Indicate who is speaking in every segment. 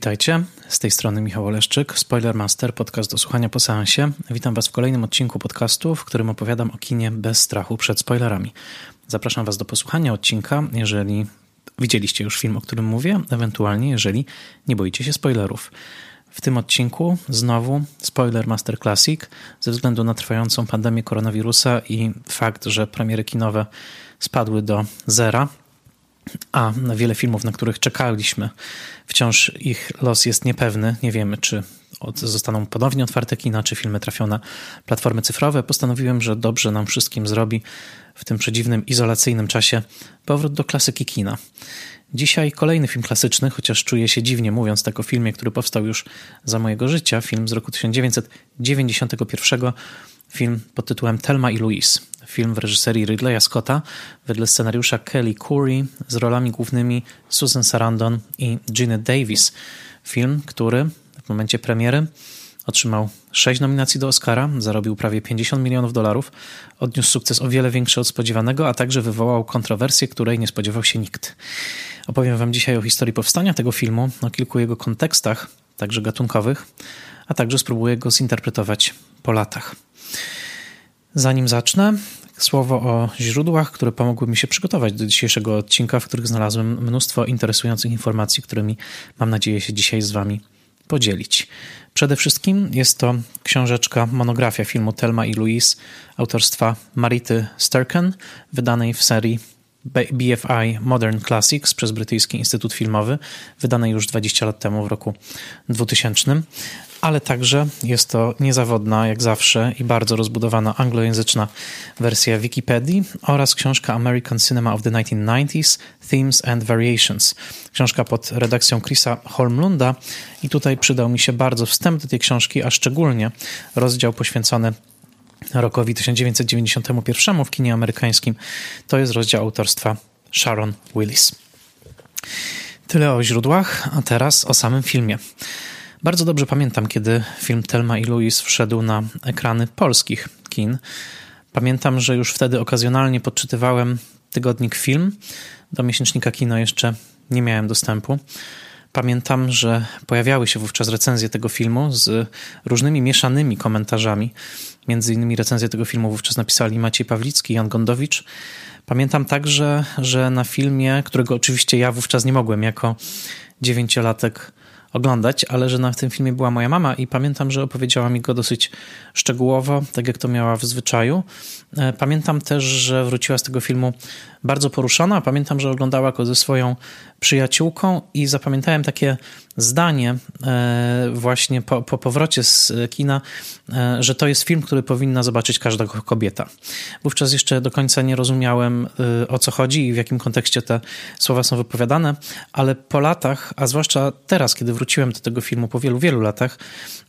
Speaker 1: Witajcie, z tej strony Michał Oleszczyk, Spoilermaster, podcast do słuchania po seansie. Witam Was w kolejnym odcinku podcastu, w którym opowiadam o kinie bez strachu przed spoilerami. Zapraszam Was do posłuchania odcinka, jeżeli widzieliście już film, o którym mówię, ewentualnie jeżeli nie boicie się spoilerów. W tym odcinku znowu Spoiler Master Classic ze względu na trwającą pandemię koronawirusa i fakt, że premiery kinowe spadły do zera, a na wiele filmów, na których czekaliśmy, wciąż ich los jest niepewny. Nie wiemy, czy zostaną ponownie otwarte kina, czy filmy trafią na platformy cyfrowe. Postanowiłem, że dobrze nam wszystkim zrobi w tym przedziwnym, izolacyjnym czasie powrót do klasyki kina. Dzisiaj kolejny film klasyczny, chociaż czuję się dziwnie mówiąc tak o filmie, który powstał już za mojego życia. Film z roku 1991, film pod tytułem Telma i Louise. Film w reżyserii Ridleya Scotta, wedle scenariusza Kelly Curry, z rolami głównymi Susan Sarandon i Gina Davis. Film, który w momencie premiery otrzymał 6 nominacji do Oscara, zarobił prawie 50 milionów dolarów, odniósł sukces o wiele większy od spodziewanego, a także wywołał kontrowersję, której nie spodziewał się nikt. Opowiem Wam dzisiaj o historii powstania tego filmu, o kilku jego kontekstach, także gatunkowych, a także spróbuję go zinterpretować po latach. Zanim zacznę, słowo o źródłach, które pomogły mi się przygotować do dzisiejszego odcinka, w których znalazłem mnóstwo interesujących informacji, którymi mam nadzieję się dzisiaj z Wami podzielić. Przede wszystkim jest to książeczka, monografia filmu Telma i Louise autorstwa Marity Sterken, wydanej w serii BFI Modern Classics przez Brytyjski Instytut Filmowy, wydanej już 20 lat temu w roku 2000 ale także jest to niezawodna, jak zawsze, i bardzo rozbudowana anglojęzyczna wersja Wikipedii oraz książka American Cinema of the 1990s Themes and Variations. Książka pod redakcją Chrisa Holmlunda i tutaj przydał mi się bardzo wstęp do tej książki, a szczególnie rozdział poświęcony rokowi 1991 w kinie amerykańskim. To jest rozdział autorstwa Sharon Willis. Tyle o źródłach, a teraz o samym filmie. Bardzo dobrze pamiętam, kiedy film Telma i Louise wszedł na ekrany polskich kin. Pamiętam, że już wtedy okazjonalnie podczytywałem tygodnik film. Do miesięcznika kino jeszcze nie miałem dostępu. Pamiętam, że pojawiały się wówczas recenzje tego filmu z różnymi mieszanymi komentarzami. Między innymi recenzję tego filmu wówczas napisali Maciej Pawlicki Jan Gondowicz. Pamiętam także, że na filmie, którego oczywiście ja wówczas nie mogłem jako dziewięciolatek oglądać, ale że na tym filmie była moja mama i pamiętam, że opowiedziała mi go dosyć szczegółowo, tak jak to miała w zwyczaju. E, pamiętam też, że wróciła z tego filmu bardzo poruszona. Pamiętam, że oglądała go ze swoją przyjaciółką i zapamiętałem takie zdanie e, właśnie po, po powrocie z kina, e, że to jest film, który powinna zobaczyć każda kobieta. Wówczas jeszcze do końca nie rozumiałem o co chodzi i w jakim kontekście te słowa są wypowiadane, ale po latach, a zwłaszcza teraz, kiedy wróciłem do tego filmu po wielu, wielu latach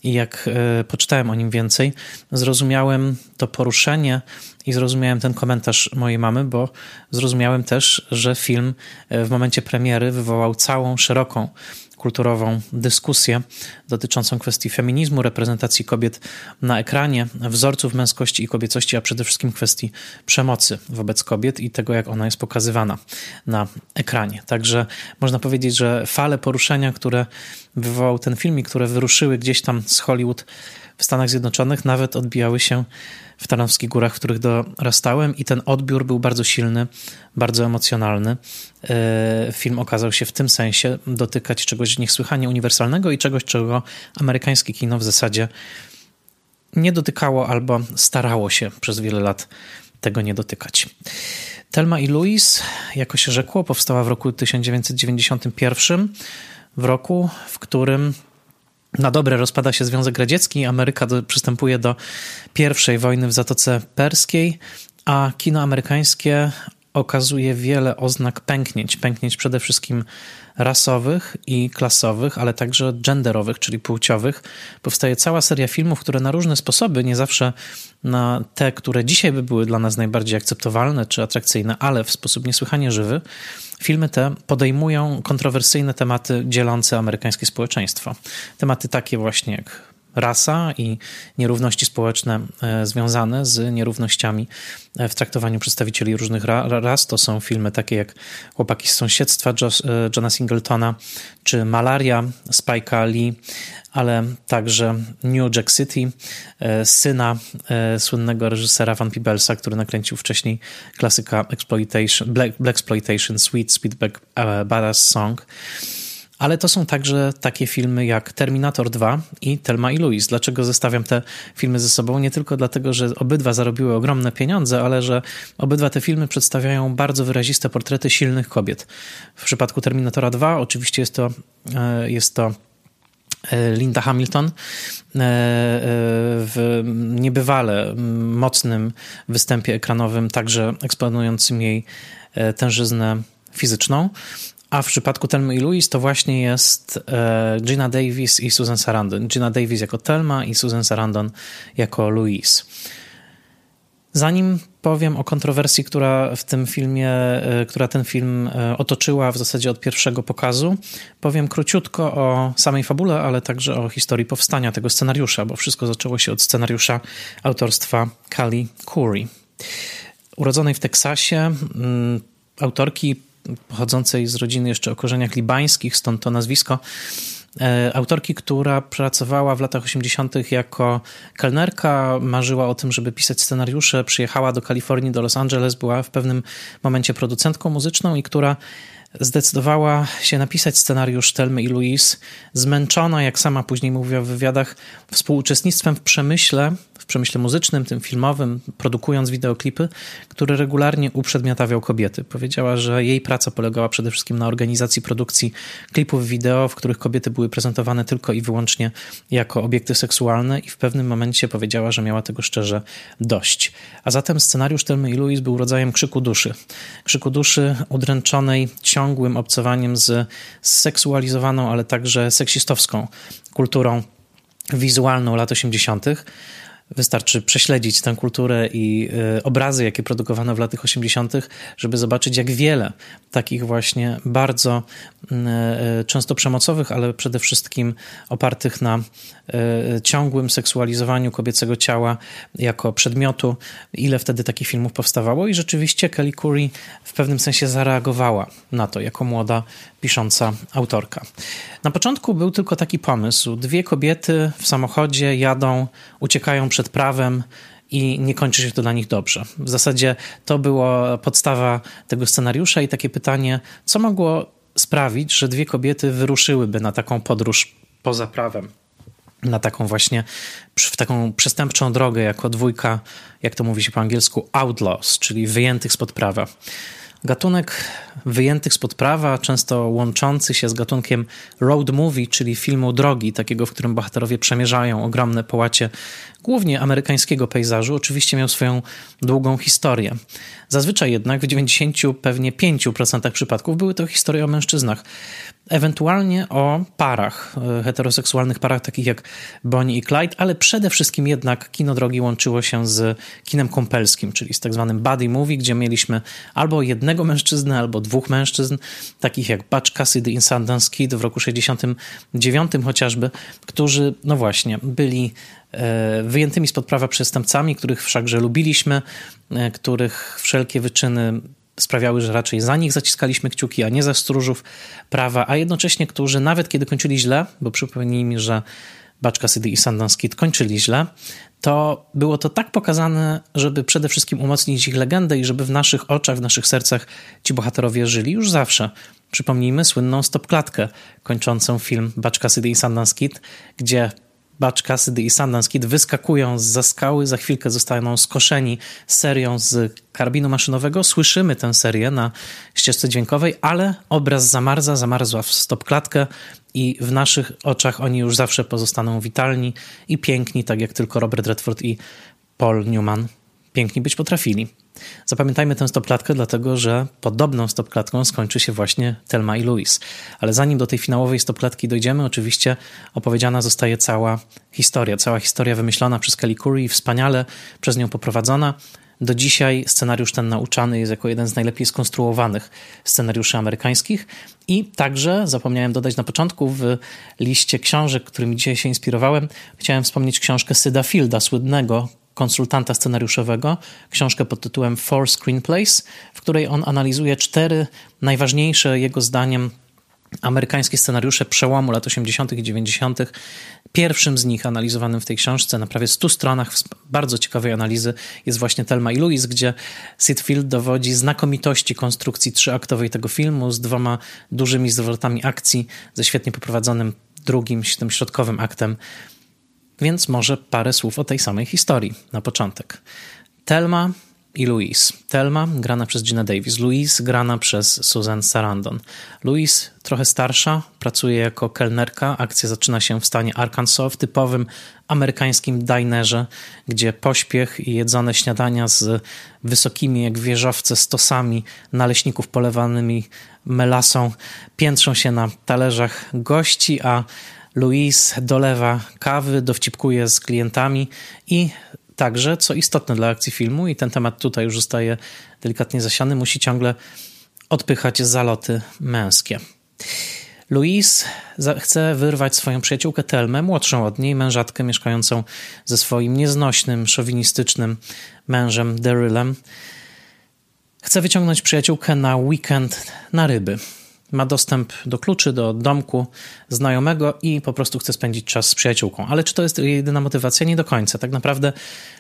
Speaker 1: i jak poczytałem o nim więcej, zrozumiałem to poruszenie i zrozumiałem ten komentarz mojej mamy, bo zrozumiałem też, że film e, w momencie premiery wywołał całą szeroką kulturową dyskusję dotyczącą kwestii feminizmu, reprezentacji kobiet na ekranie, wzorców męskości i kobiecości, a przede wszystkim kwestii przemocy wobec kobiet i tego, jak ona jest pokazywana na ekranie. Także można powiedzieć, że fale poruszenia, które wywołał ten film i które wyruszyły gdzieś tam z Hollywood w Stanach Zjednoczonych, nawet odbijały się w Tarnowskich Górach, w których dorastałem i ten odbiór był bardzo silny, bardzo emocjonalny. E, film okazał się w tym sensie dotykać czegoś niesłychanie uniwersalnego i czegoś, czego amerykańskie kino w zasadzie nie dotykało albo starało się przez wiele lat tego nie dotykać. Telma i Louise, jako się rzekło, powstała w roku 1991, w roku, w którym na dobre rozpada się Związek Radziecki, Ameryka do, przystępuje do pierwszej wojny w Zatoce Perskiej, a kino amerykańskie okazuje wiele oznak pęknięć. Pęknięć przede wszystkim rasowych i klasowych, ale także genderowych, czyli płciowych. Powstaje cała seria filmów, które na różne sposoby, nie zawsze na te, które dzisiaj by były dla nas najbardziej akceptowalne czy atrakcyjne, ale w sposób niesłychanie żywy, filmy te podejmują kontrowersyjne tematy dzielące amerykańskie społeczeństwo. Tematy takie właśnie jak rasa i nierówności społeczne e, związane z nierównościami e, w traktowaniu przedstawicieli różnych ras. To są filmy takie jak Chłopaki z sąsiedztwa e, Johna Singletona czy Malaria Spike'a Lee, ale także New Jack City, syna słynnego reżysera Van Peeblesa, który nakręcił wcześniej klasyka exploitation, Black, Exploitation, Sweet Sweetback Badass Song. Ale to są także takie filmy jak Terminator 2 i Telma i Louise. Dlaczego zestawiam te filmy ze sobą? Nie tylko dlatego, że obydwa zarobiły ogromne pieniądze, ale że obydwa te filmy przedstawiają bardzo wyraziste portrety silnych kobiet. W przypadku Terminatora 2 oczywiście jest to, e, jest to e, Linda Hamilton e, w niebywale mocnym występie ekranowym, także eksponującym jej tężyznę fizyczną. A w przypadku Telmy i Louise to właśnie jest e, Gina Davis i Susan Sarandon. Gina Davis jako Telma i Susan Sarandon jako Louise. Zanim powiem o kontrowersji, która w tym filmie, e, która ten film e, otoczyła w zasadzie od pierwszego pokazu, powiem króciutko o samej fabule, ale także o historii powstania tego scenariusza, bo wszystko zaczęło się od scenariusza autorstwa Kali Curry. Urodzonej w Teksasie, mm, autorki pochodzącej z rodziny jeszcze o korzeniach libańskich, stąd to nazwisko. E, autorki, która pracowała w latach 80. jako kelnerka, marzyła o tym, żeby pisać scenariusze, przyjechała do Kalifornii, do Los Angeles, była w pewnym momencie producentką muzyczną i która zdecydowała się napisać scenariusz Telmy i Louise, zmęczona, jak sama później mówiła w wywiadach, współuczestnictwem w przemyśle przemyśle muzycznym, tym filmowym, produkując wideoklipy, który regularnie uprzedmiotawiał kobiety. Powiedziała, że jej praca polegała przede wszystkim na organizacji produkcji klipów wideo, w których kobiety były prezentowane tylko i wyłącznie jako obiekty seksualne i w pewnym momencie powiedziała, że miała tego szczerze dość. A zatem scenariusz Telmy i Louise był rodzajem krzyku duszy. Krzyku duszy udręczonej ciągłym obcowaniem z seksualizowaną, ale także seksistowską kulturą wizualną lat 80., Wystarczy prześledzić tę kulturę i y, obrazy, jakie produkowano w latach 80., żeby zobaczyć, jak wiele takich właśnie bardzo mm, y, często przemocowych, ale przede wszystkim opartych na y, ciągłym seksualizowaniu kobiecego ciała jako przedmiotu, ile wtedy takich filmów powstawało. I rzeczywiście Kelly Curry w pewnym sensie zareagowała na to jako młoda pisząca autorka. Na początku był tylko taki pomysł: dwie kobiety w samochodzie jadą, uciekają przed prawem i nie kończy się to dla nich dobrze. W zasadzie to była podstawa tego scenariusza i takie pytanie, co mogło sprawić, że dwie kobiety wyruszyłyby na taką podróż poza prawem, na taką właśnie, w taką przestępczą drogę jako dwójka, jak to mówi się po angielsku, outlaws, czyli wyjętych spod prawa. Gatunek wyjętych spod prawa, często łączący się z gatunkiem road movie, czyli filmu drogi, takiego, w którym bohaterowie przemierzają ogromne połacie głównie amerykańskiego pejzażu, oczywiście miał swoją długą historię. Zazwyczaj jednak w 90 pewnie 5% przypadków były to historie o mężczyznach ewentualnie o parach, e, heteroseksualnych parach takich jak Bonnie i Clyde, ale przede wszystkim jednak kino drogi łączyło się z kinem kąpelskim, czyli z tak zwanym buddy movie, gdzie mieliśmy albo jednego mężczyznę, albo dwóch mężczyzn, takich jak Butch Cassidy i Sundance Kid w roku 69 chociażby, którzy, no właśnie, byli e, wyjętymi spod prawa przestępcami, których wszakże lubiliśmy, e, których wszelkie wyczyny sprawiały, że raczej za nich zaciskaliśmy kciuki, a nie za stróżów prawa, a jednocześnie którzy nawet kiedy kończyli źle, bo przypomnij mi, że Baczka City i Sundance Kid kończyli źle, to było to tak pokazane, żeby przede wszystkim umocnić ich legendę i żeby w naszych oczach, w naszych sercach ci bohaterowie żyli już zawsze. Przypomnijmy słynną stopklatkę kończącą film Baczka City i Sundance Kid, gdzie Butch Cassidy i Sundance Kid wyskakują z skały, za chwilkę zostaną skoszeni serią z karabinu maszynowego. Słyszymy tę serię na ścieżce dźwiękowej, ale obraz zamarza, zamarzła w stopklatkę i w naszych oczach oni już zawsze pozostaną witalni i piękni, tak jak tylko Robert Redford i Paul Newman piękni być potrafili. Zapamiętajmy tę stopklatkę, dlatego że podobną stopklatką skończy się właśnie Telma i Louis. Ale zanim do tej finałowej stopklatki dojdziemy, oczywiście opowiedziana zostaje cała historia. Cała historia wymyślona przez Kelly Curry i wspaniale przez nią poprowadzona. Do dzisiaj scenariusz ten nauczany jest jako jeden z najlepiej skonstruowanych scenariuszy amerykańskich. I także, zapomniałem dodać na początku, w liście książek, którymi dzisiaj się inspirowałem, chciałem wspomnieć książkę Syda Fielda, słynnego konsultanta scenariuszowego, książkę pod tytułem Four Screenplays, w której on analizuje cztery najważniejsze jego zdaniem amerykańskie scenariusze przełomu lat 80. i 90. Pierwszym z nich analizowanym w tej książce na prawie 100 stronach bardzo ciekawej analizy jest właśnie Telma i Louise, gdzie Sid Field dowodzi znakomitości konstrukcji trzyaktowej tego filmu z dwoma dużymi zwrotami akcji, ze świetnie poprowadzonym drugim, tym środkowym aktem. Więc może parę słów o tej samej historii na początek. Telma i Louise. Telma grana przez Gina Davis, Louise grana przez Susan Sarandon. Louise trochę starsza, pracuje jako kelnerka. Akcja zaczyna się w stanie Arkansas, w typowym amerykańskim dinerze, gdzie pośpiech i jedzone śniadania z wysokimi jak wieżowce stosami naleśników polewanymi melasą piętrzą się na talerzach gości, a Louise dolewa kawy, dowcipkuje z klientami i Także, co istotne dla akcji filmu, i ten temat tutaj już zostaje delikatnie zasiany, musi ciągle odpychać zaloty męskie. Louise chce wyrwać swoją przyjaciółkę Telmę, młodszą od niej, mężatkę mieszkającą ze swoim nieznośnym, szowinistycznym mężem Darylem. Chce wyciągnąć przyjaciółkę na weekend na ryby ma dostęp do kluczy, do domku znajomego i po prostu chce spędzić czas z przyjaciółką. Ale czy to jest jedyna motywacja? Nie do końca. Tak naprawdę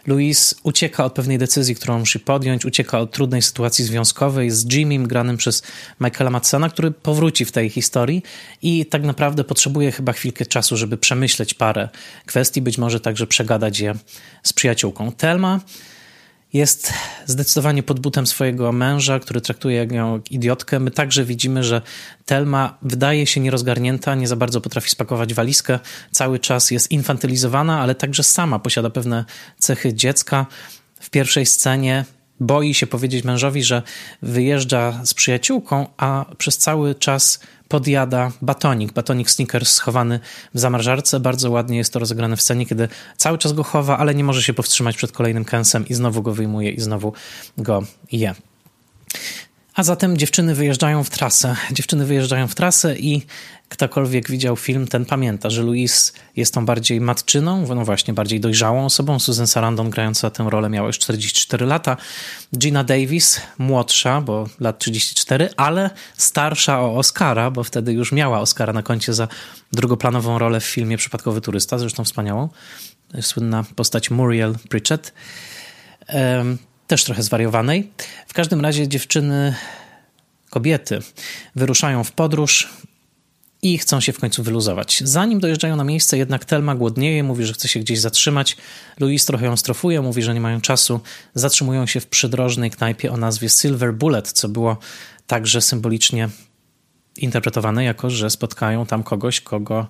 Speaker 1: Louise ucieka od pewnej decyzji, którą musi podjąć, ucieka od trudnej sytuacji związkowej z Jimmym, granym przez Michaela Madsona, który powróci w tej historii i tak naprawdę potrzebuje chyba chwilkę czasu, żeby przemyśleć parę kwestii, być może także przegadać je z przyjaciółką. Telma jest zdecydowanie pod butem swojego męża, który traktuje ją jak idiotkę. My także widzimy, że Telma wydaje się nierozgarnięta, nie za bardzo potrafi spakować walizkę, cały czas jest infantylizowana, ale także sama posiada pewne cechy dziecka. W pierwszej scenie boi się powiedzieć mężowi, że wyjeżdża z przyjaciółką, a przez cały czas podjada batonik, batonik Snickers schowany w zamrażarce. Bardzo ładnie jest to rozegrane w scenie, kiedy cały czas go chowa, ale nie może się powstrzymać przed kolejnym kęsem i znowu go wyjmuje i znowu go je. A zatem dziewczyny wyjeżdżają w trasę. Dziewczyny wyjeżdżają w trasę i ktokolwiek widział film, ten pamięta, że Louise jest tą bardziej matczyną, no właśnie bardziej dojrzałą osobą. Susan Sarandon grająca tę rolę miała już 44 lata. Gina Davis, młodsza, bo lat 34, ale starsza o Oscara, bo wtedy już miała Oscara na koncie za drugoplanową rolę w filmie Przypadkowy turysta, zresztą wspaniałą. Słynna postać Muriel Pritchett. Też trochę zwariowanej. W każdym razie dziewczyny kobiety wyruszają w podróż i chcą się w końcu wyluzować. Zanim dojeżdżają na miejsce, jednak Telma głodnieje, mówi, że chce się gdzieś zatrzymać. Louis trochę ją strofuje, mówi, że nie mają czasu. Zatrzymują się w przydrożnej knajpie o nazwie Silver Bullet, co było także symbolicznie interpretowane jako, że spotkają tam kogoś, kogo,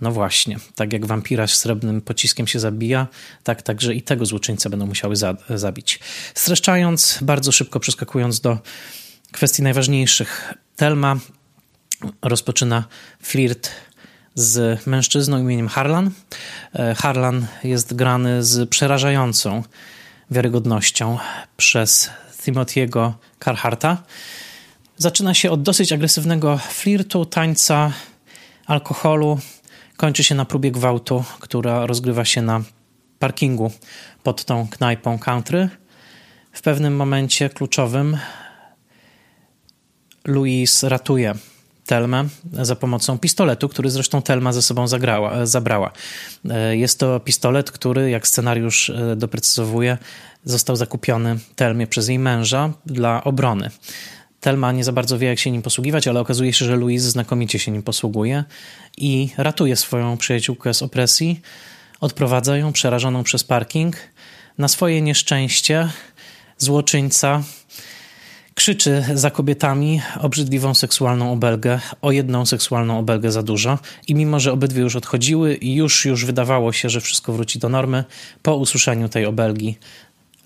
Speaker 1: no właśnie, tak jak wampira srebrnym pociskiem się zabija, tak także i tego złoczyńcę będą musiały za zabić. Streszczając, bardzo szybko przeskakując do kwestii najważniejszych, Telma rozpoczyna flirt z mężczyzną imieniem Harlan. E, Harlan jest grany z przerażającą wiarygodnością przez Timothy'ego Carharta. Zaczyna się od dosyć agresywnego flirtu, tańca, alkoholu. Kończy się na próbie gwałtu, która rozgrywa się na parkingu pod tą knajpą country. W pewnym momencie kluczowym Louis ratuje Telmę za pomocą pistoletu, który zresztą Telma ze sobą zagrała, zabrała. E, jest to pistolet, który, jak scenariusz e, doprecyzowuje, został zakupiony Telmie przez jej męża dla obrony. Telma nie za bardzo wie, jak się nim posługiwać, ale okazuje się, że Louise znakomicie się nim posługuje i ratuje swoją przyjaciółkę z opresji, odprowadza ją przerażoną przez parking. Na swoje nieszczęście złoczyńca krzyczy za kobietami obrzydliwą seksualną obelgę, o jedną seksualną obelgę za dużo i mimo, że obydwie już odchodziły i już, już wydawało się, że wszystko wróci do normy, po usłyszeniu tej obelgi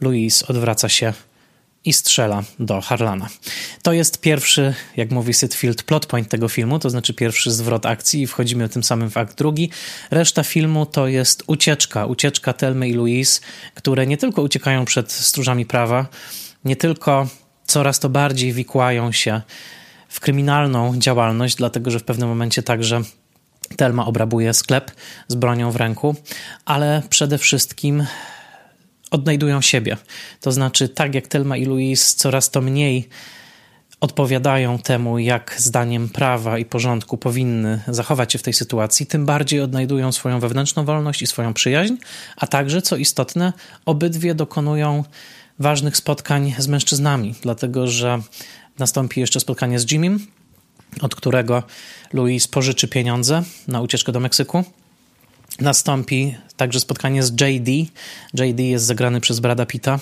Speaker 1: Louise odwraca się i strzela do Harlana. To jest pierwszy, jak mówi Sitfield, plot point tego filmu, to znaczy pierwszy zwrot akcji i wchodzimy tym samym w akt drugi. Reszta filmu to jest ucieczka, ucieczka Telmy i Louise, które nie tylko uciekają przed stróżami prawa, nie tylko coraz to bardziej wikłają się w kryminalną działalność, dlatego że w pewnym momencie także Telma obrabuje sklep z bronią w ręku, ale przede wszystkim odnajdują siebie. To znaczy, tak jak Telma i Louise coraz to mniej odpowiadają temu, jak zdaniem prawa i porządku powinny zachować się w tej sytuacji, tym bardziej odnajdują swoją wewnętrzną wolność i swoją przyjaźń, a także, co istotne, obydwie dokonują ważnych spotkań z mężczyznami, dlatego że nastąpi jeszcze spotkanie z Jimmym, od którego Louis pożyczy pieniądze na ucieczkę do Meksyku. Nastąpi także spotkanie z JD. JD jest zagrany przez Brada Pitta,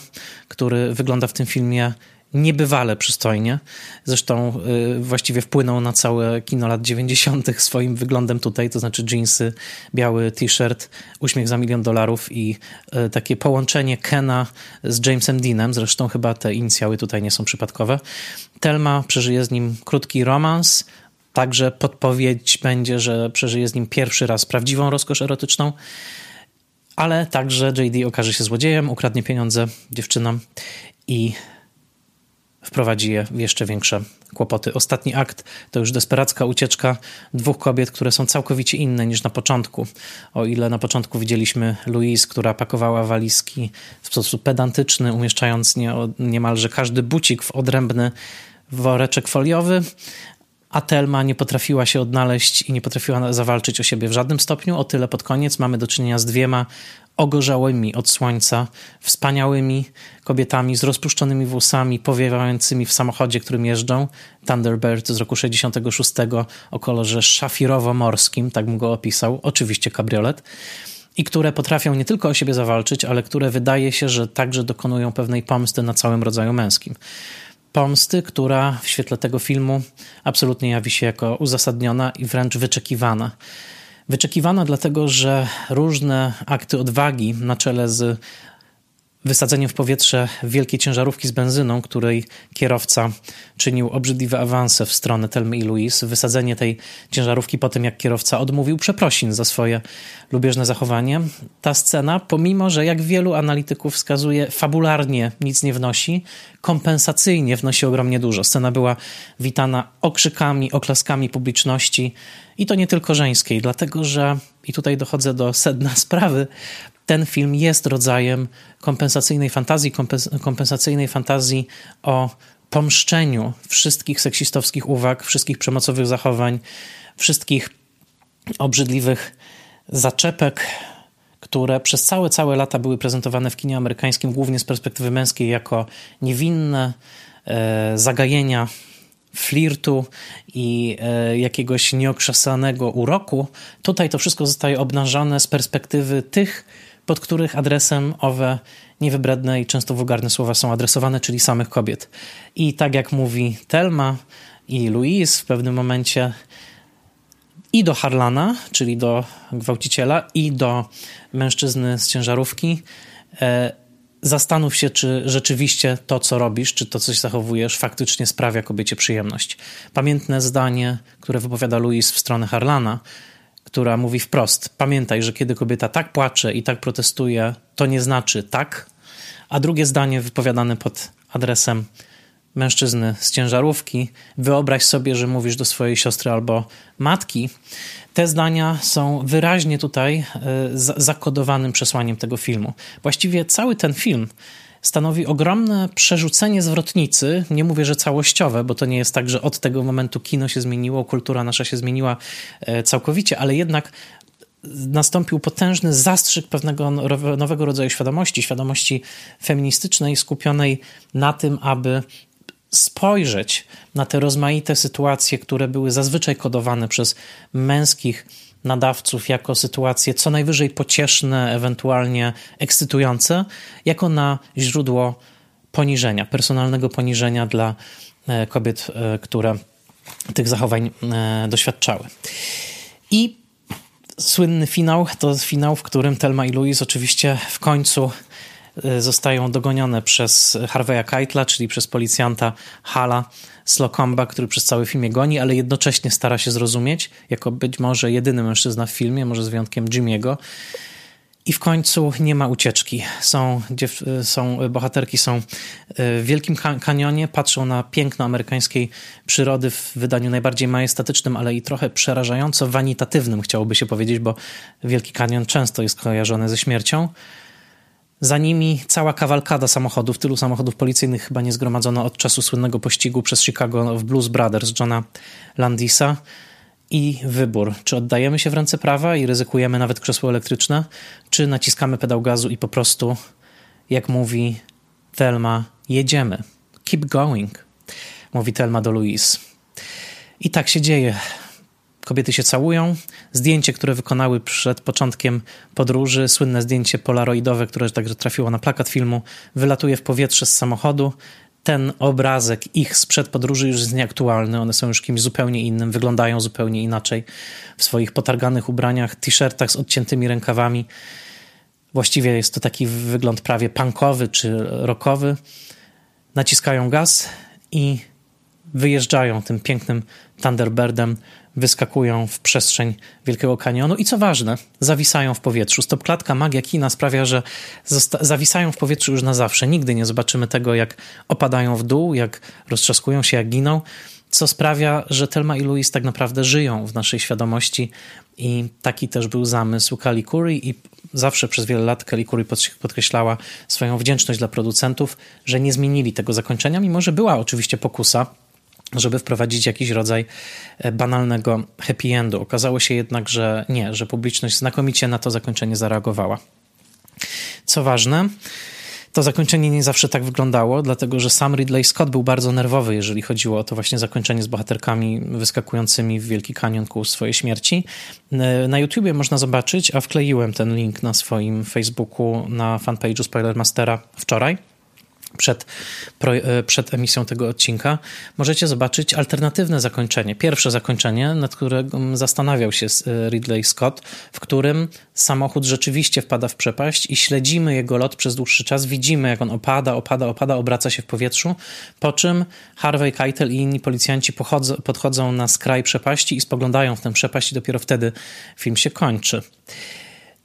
Speaker 1: który wygląda w tym filmie niebywale przystojnie. Zresztą y, właściwie wpłynął na całe kino lat 90. swoim wyglądem tutaj, to znaczy jeansy, biały t-shirt, uśmiech za milion dolarów i y, takie połączenie Kena z Jamesem Deanem. Zresztą chyba te inicjały tutaj nie są przypadkowe. Telma przeżyje z nim krótki romans, Także podpowiedź będzie, że przeżyje z nim pierwszy raz prawdziwą rozkosz erotyczną, ale także JD okaże się złodziejem, ukradnie pieniądze dziewczynom i wprowadzi je w jeszcze większe kłopoty. Ostatni akt to już desperacka ucieczka dwóch kobiet, które są całkowicie inne niż na początku. O ile na początku widzieliśmy Louise, która pakowała walizki w sposób pedantyczny, umieszczając nie, niemalże każdy bucik w odrębny woreczek foliowy, a Telma nie potrafiła się odnaleźć i nie potrafiła zawalczyć o siebie w żadnym stopniu. O tyle pod koniec mamy do czynienia z dwiema ogorzałymi od słońca, wspaniałymi kobietami z rozpuszczonymi włosami, powiewającymi w samochodzie, którym jeżdżą. Thunderbird z roku 66 o kolorze szafirowo-morskim, tak bym go opisał, oczywiście kabriolet. I które potrafią nie tylko o siebie zawalczyć, ale które wydaje się, że także dokonują pewnej pomsty na całym rodzaju męskim pomsty, która w świetle tego filmu absolutnie jawi się jako uzasadniona i wręcz wyczekiwana. Wyczekiwana dlatego, że różne akty odwagi na czele z wysadzeniem w powietrze wielkiej ciężarówki z benzyną, której kierowca czynił obrzydliwe awanse w stronę Telmy i Louise. Wysadzenie tej ciężarówki po tym, jak kierowca odmówił przeprosin za swoje lubieżne zachowanie. Ta scena, pomimo, że jak wielu analityków wskazuje, fabularnie nic nie wnosi, kompensacyjnie wnosi ogromnie dużo. Scena była witana okrzykami, oklaskami publiczności i to nie tylko żeńskiej, dlatego że, i tutaj dochodzę do sedna sprawy, ten film jest rodzajem kompensacyjnej fantazji, kompensacyjnej fantazji o pomszczeniu wszystkich seksistowskich uwag, wszystkich przemocowych zachowań, wszystkich obrzydliwych zaczepek, które przez całe, całe lata były prezentowane w kinie amerykańskim, głównie z perspektywy męskiej, jako niewinne e, zagajenia flirtu i e, jakiegoś nieokrzesanego uroku. Tutaj to wszystko zostaje obnażane z perspektywy tych pod których adresem owe niewybredne i często wulgarne słowa są adresowane, czyli samych kobiet. I tak jak mówi Telma i Louise w pewnym momencie i do Harlana, czyli do gwałciciela, i do mężczyzny z ciężarówki, e, zastanów się, czy rzeczywiście to, co robisz, czy to, co się zachowujesz, faktycznie sprawia kobiecie przyjemność. Pamiętne zdanie, które wypowiada Louise w stronę Harlana, która mówi wprost: Pamiętaj, że kiedy kobieta tak płacze i tak protestuje, to nie znaczy tak. A drugie zdanie wypowiadane pod adresem mężczyzny z ciężarówki: Wyobraź sobie, że mówisz do swojej siostry albo matki. Te zdania są wyraźnie tutaj e, zakodowanym przesłaniem tego filmu. Właściwie cały ten film stanowi ogromne przerzucenie zwrotnicy. Nie mówię, że całościowe, bo to nie jest tak, że od tego momentu kino się zmieniło, kultura nasza się zmieniła e, całkowicie, ale jednak nastąpił potężny zastrzyk pewnego nowego rodzaju świadomości, świadomości feministycznej, skupionej na tym, aby spojrzeć na te rozmaite sytuacje, które były zazwyczaj kodowane przez męskich nadawców jako sytuacje co najwyżej pocieszne, ewentualnie ekscytujące, jako na źródło poniżenia, personalnego poniżenia dla e, kobiet, e, które tych zachowań e, doświadczały. I słynny finał to finał, w którym Telma i Louise oczywiście w końcu zostają dogonione przez Harveya Keitla, czyli przez policjanta Hala Slocomba, który przez cały film je goni, ale jednocześnie stara się zrozumieć, jako być może jedyny mężczyzna w filmie, może z wyjątkiem Jimmy'ego. I w końcu nie ma ucieczki. Są, są bohaterki są w Wielkim Kanionie, patrzą na piękno amerykańskiej przyrody w wydaniu najbardziej majestatycznym, ale i trochę przerażająco wanitatywnym, chciałoby się powiedzieć, bo Wielki Kanion często jest kojarzony ze śmiercią. Za nimi cała kawalkada samochodów, tylu samochodów policyjnych chyba nie zgromadzono od czasu słynnego pościgu przez Chicago w Blues Brothers Johna Landisa. I wybór, czy oddajemy się w ręce prawa i ryzykujemy nawet krzesło elektryczne, czy naciskamy pedał gazu i po prostu, jak mówi Thelma, jedziemy. Keep going, mówi Thelma do Louise. I tak się dzieje. Kobiety się całują. Zdjęcie, które wykonały przed początkiem podróży, słynne zdjęcie polaroidowe, które także trafiło na plakat filmu, wylatuje w powietrze z samochodu. Ten obrazek ich sprzed podróży już jest nieaktualny. One są już kimś zupełnie innym, wyglądają zupełnie inaczej w swoich potarganych ubraniach, t-shirtach z odciętymi rękawami. Właściwie jest to taki wygląd prawie punkowy czy rockowy. Naciskają gaz i wyjeżdżają tym pięknym Thunderbirdem wyskakują w przestrzeń Wielkiego Kanionu i co ważne, zawisają w powietrzu. Stopklatka magia kina sprawia, że zawisają w powietrzu już na zawsze. Nigdy nie zobaczymy tego, jak opadają w dół, jak roztrzaskują się, jak giną, co sprawia, że Telma i Louis tak naprawdę żyją w naszej świadomości i taki też był zamysł Kali Curry i zawsze przez wiele lat Kelly Curry podkreślała swoją wdzięczność dla producentów, że nie zmienili tego zakończenia, mimo że była oczywiście pokusa żeby wprowadzić jakiś rodzaj e, banalnego happy endu. Okazało się jednak, że nie, że publiczność znakomicie na to zakończenie zareagowała. Co ważne, to zakończenie nie zawsze tak wyglądało, dlatego że sam Ridley Scott był bardzo nerwowy, jeżeli chodziło o to właśnie zakończenie z bohaterkami wyskakującymi w Wielki Kanion ku swojej śmierci. E, na YouTubie można zobaczyć, a wkleiłem ten link na swoim Facebooku na fanpage'u Spoilermastera wczoraj przed, e, przed emisją tego odcinka, możecie zobaczyć alternatywne zakończenie. Pierwsze zakończenie, nad którym zastanawiał się e, Ridley Scott, w którym samochód rzeczywiście wpada w przepaść i śledzimy jego lot przez dłuższy czas. Widzimy, jak on opada, opada, opada, obraca się w powietrzu, po czym Harvey Keitel i inni policjanci podchodzą na skraj przepaści i spoglądają w tę przepaść i dopiero wtedy film się kończy.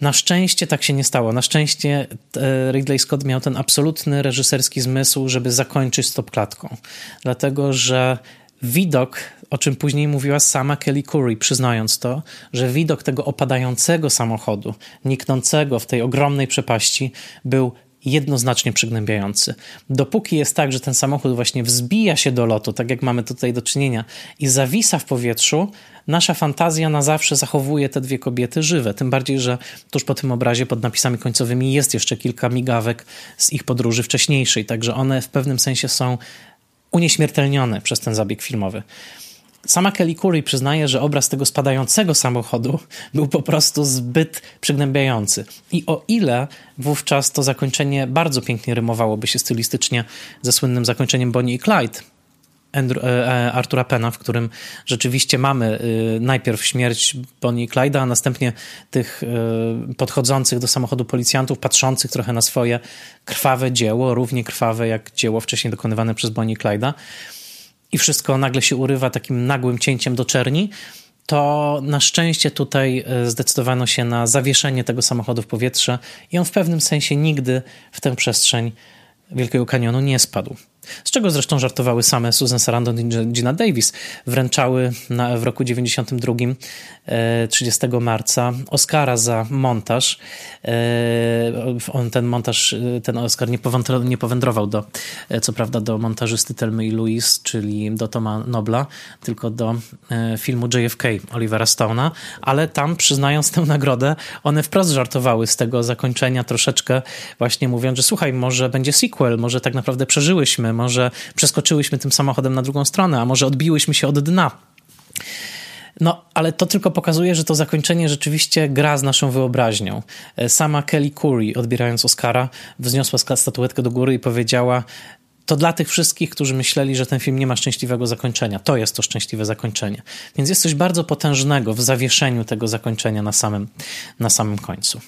Speaker 1: Na szczęście tak się nie stało. Na szczęście e, Ridley Scott miał ten absolutny reżyserski zmysł, żeby zakończyć stopklatką. Dlatego, że widok, o czym później mówiła sama Kelly Curry, przyznając to, że widok tego opadającego samochodu, niknącego w tej ogromnej przepaści, był jednoznacznie przygnębiający. Dopóki jest tak, że ten samochód właśnie wzbija się do lotu, tak jak mamy tutaj do czynienia, i zawisa w powietrzu, nasza fantazja na zawsze zachowuje te dwie kobiety żywe. Tym bardziej, że tuż po tym obrazie pod napisami końcowymi jest jeszcze kilka migawek z ich podróży wcześniejszej, także one w pewnym sensie są unieśmiertelnione przez ten zabieg filmowy. Sama Kelly Curry przyznaje, że obraz tego spadającego samochodu był po prostu zbyt przygnębiający. I o ile wówczas to zakończenie bardzo pięknie rymowałoby się stylistycznie ze słynnym zakończeniem Bonnie i Clyde, Andrew, e, e, Artura Pena, w którym rzeczywiście mamy e, najpierw śmierć Bonnie i Clyde'a, a następnie tych podchodzących do samochodu policjantów, patrzących trochę na swoje krwawe dzieło, równie krwawe jak dzieło wcześniej dokonywane przez Bonnie i Clyde'a i wszystko nagle się urywa takim nagłym cięciem do czerni, to na szczęście tutaj e, zdecydowano się na zawieszenie tego samochodu w powietrze i on w pewnym sensie nigdy w tę przestrzeń Wielkiego Kanionu nie spadł. Z czego zresztą żartowały same Susan Sarandon i Gina Davis. Wręczały na, w roku 92, 30 e, marca, Oscara za montaż. E, on, ten montaż, e, ten Oscar nie, powędrował do, co prawda, do montażysty Telmy i Louise, czyli do Toma Nobla, tylko do filmu JFK Olivera Stone'a, ale tam przyznając tę nagrodę, one wprost żartowały z tego zakończenia troszeczkę, właśnie mówiąc, że słuchaj, może będzie sequel, może tak naprawdę przeżyłyśmy, może przeskoczyłyśmy tym samochodem na drugą stronę, a może odbiłyśmy się od dna. No, ale to tylko pokazuje, że to zakończenie rzeczywiście gra z naszą wyobraźnią. E, sama Kelly Curry, odbierając Oscara, wzniosła statuetkę do góry i powiedziała: to dla tych wszystkich, którzy myśleli, że ten film nie ma szczęśliwego zakończenia. To jest to szczęśliwe zakończenie. Więc jest coś bardzo potężnego w zawieszeniu tego zakończenia na samym, na samym końcu.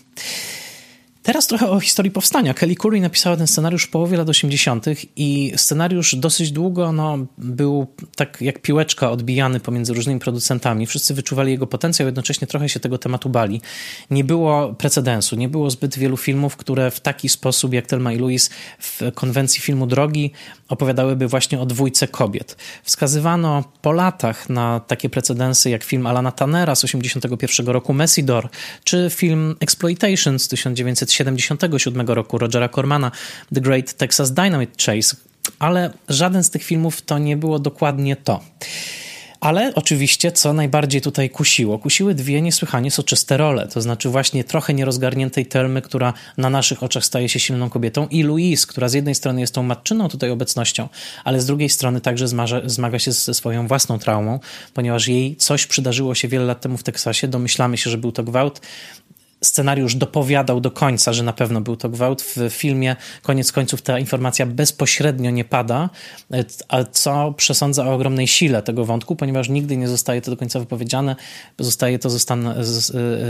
Speaker 1: Teraz trochę o historii powstania. Kelly Curry napisała ten scenariusz w połowie lat 80. i scenariusz dosyć długo no, był tak jak piłeczka odbijany pomiędzy różnymi producentami. Wszyscy wyczuwali jego potencjał, jednocześnie trochę się tego tematu bali. Nie było precedensu, nie było zbyt wielu filmów, które w taki sposób jak Telma i Louise w konwencji filmu Drogi opowiadałyby właśnie o dwójce kobiet. Wskazywano po latach na takie precedensy jak film Alana Tannera z 1981 roku Messidor, czy film Exploitation z 1977 roku Rogera Cormana The Great Texas Dynamite Chase, ale żaden z tych filmów to nie było dokładnie to. Ale oczywiście, co najbardziej tutaj kusiło? Kusiły dwie niesłychanie soczyste role, to znaczy właśnie trochę nierozgarniętej Telmy, która na naszych oczach staje się silną kobietą i Louise, która z jednej strony jest tą matczyną tutaj obecnością, ale z drugiej strony także zmaga, zmaga się ze swoją własną traumą, ponieważ jej coś przydarzyło się wiele lat temu w Teksasie, domyślamy się, że był to gwałt, scenariusz dopowiadał do końca, że na pewno był to gwałt. W filmie koniec końców ta informacja bezpośrednio nie pada, a co przesądza o ogromnej sile tego wątku, ponieważ nigdy nie zostaje to do końca wypowiedziane, zostaje to,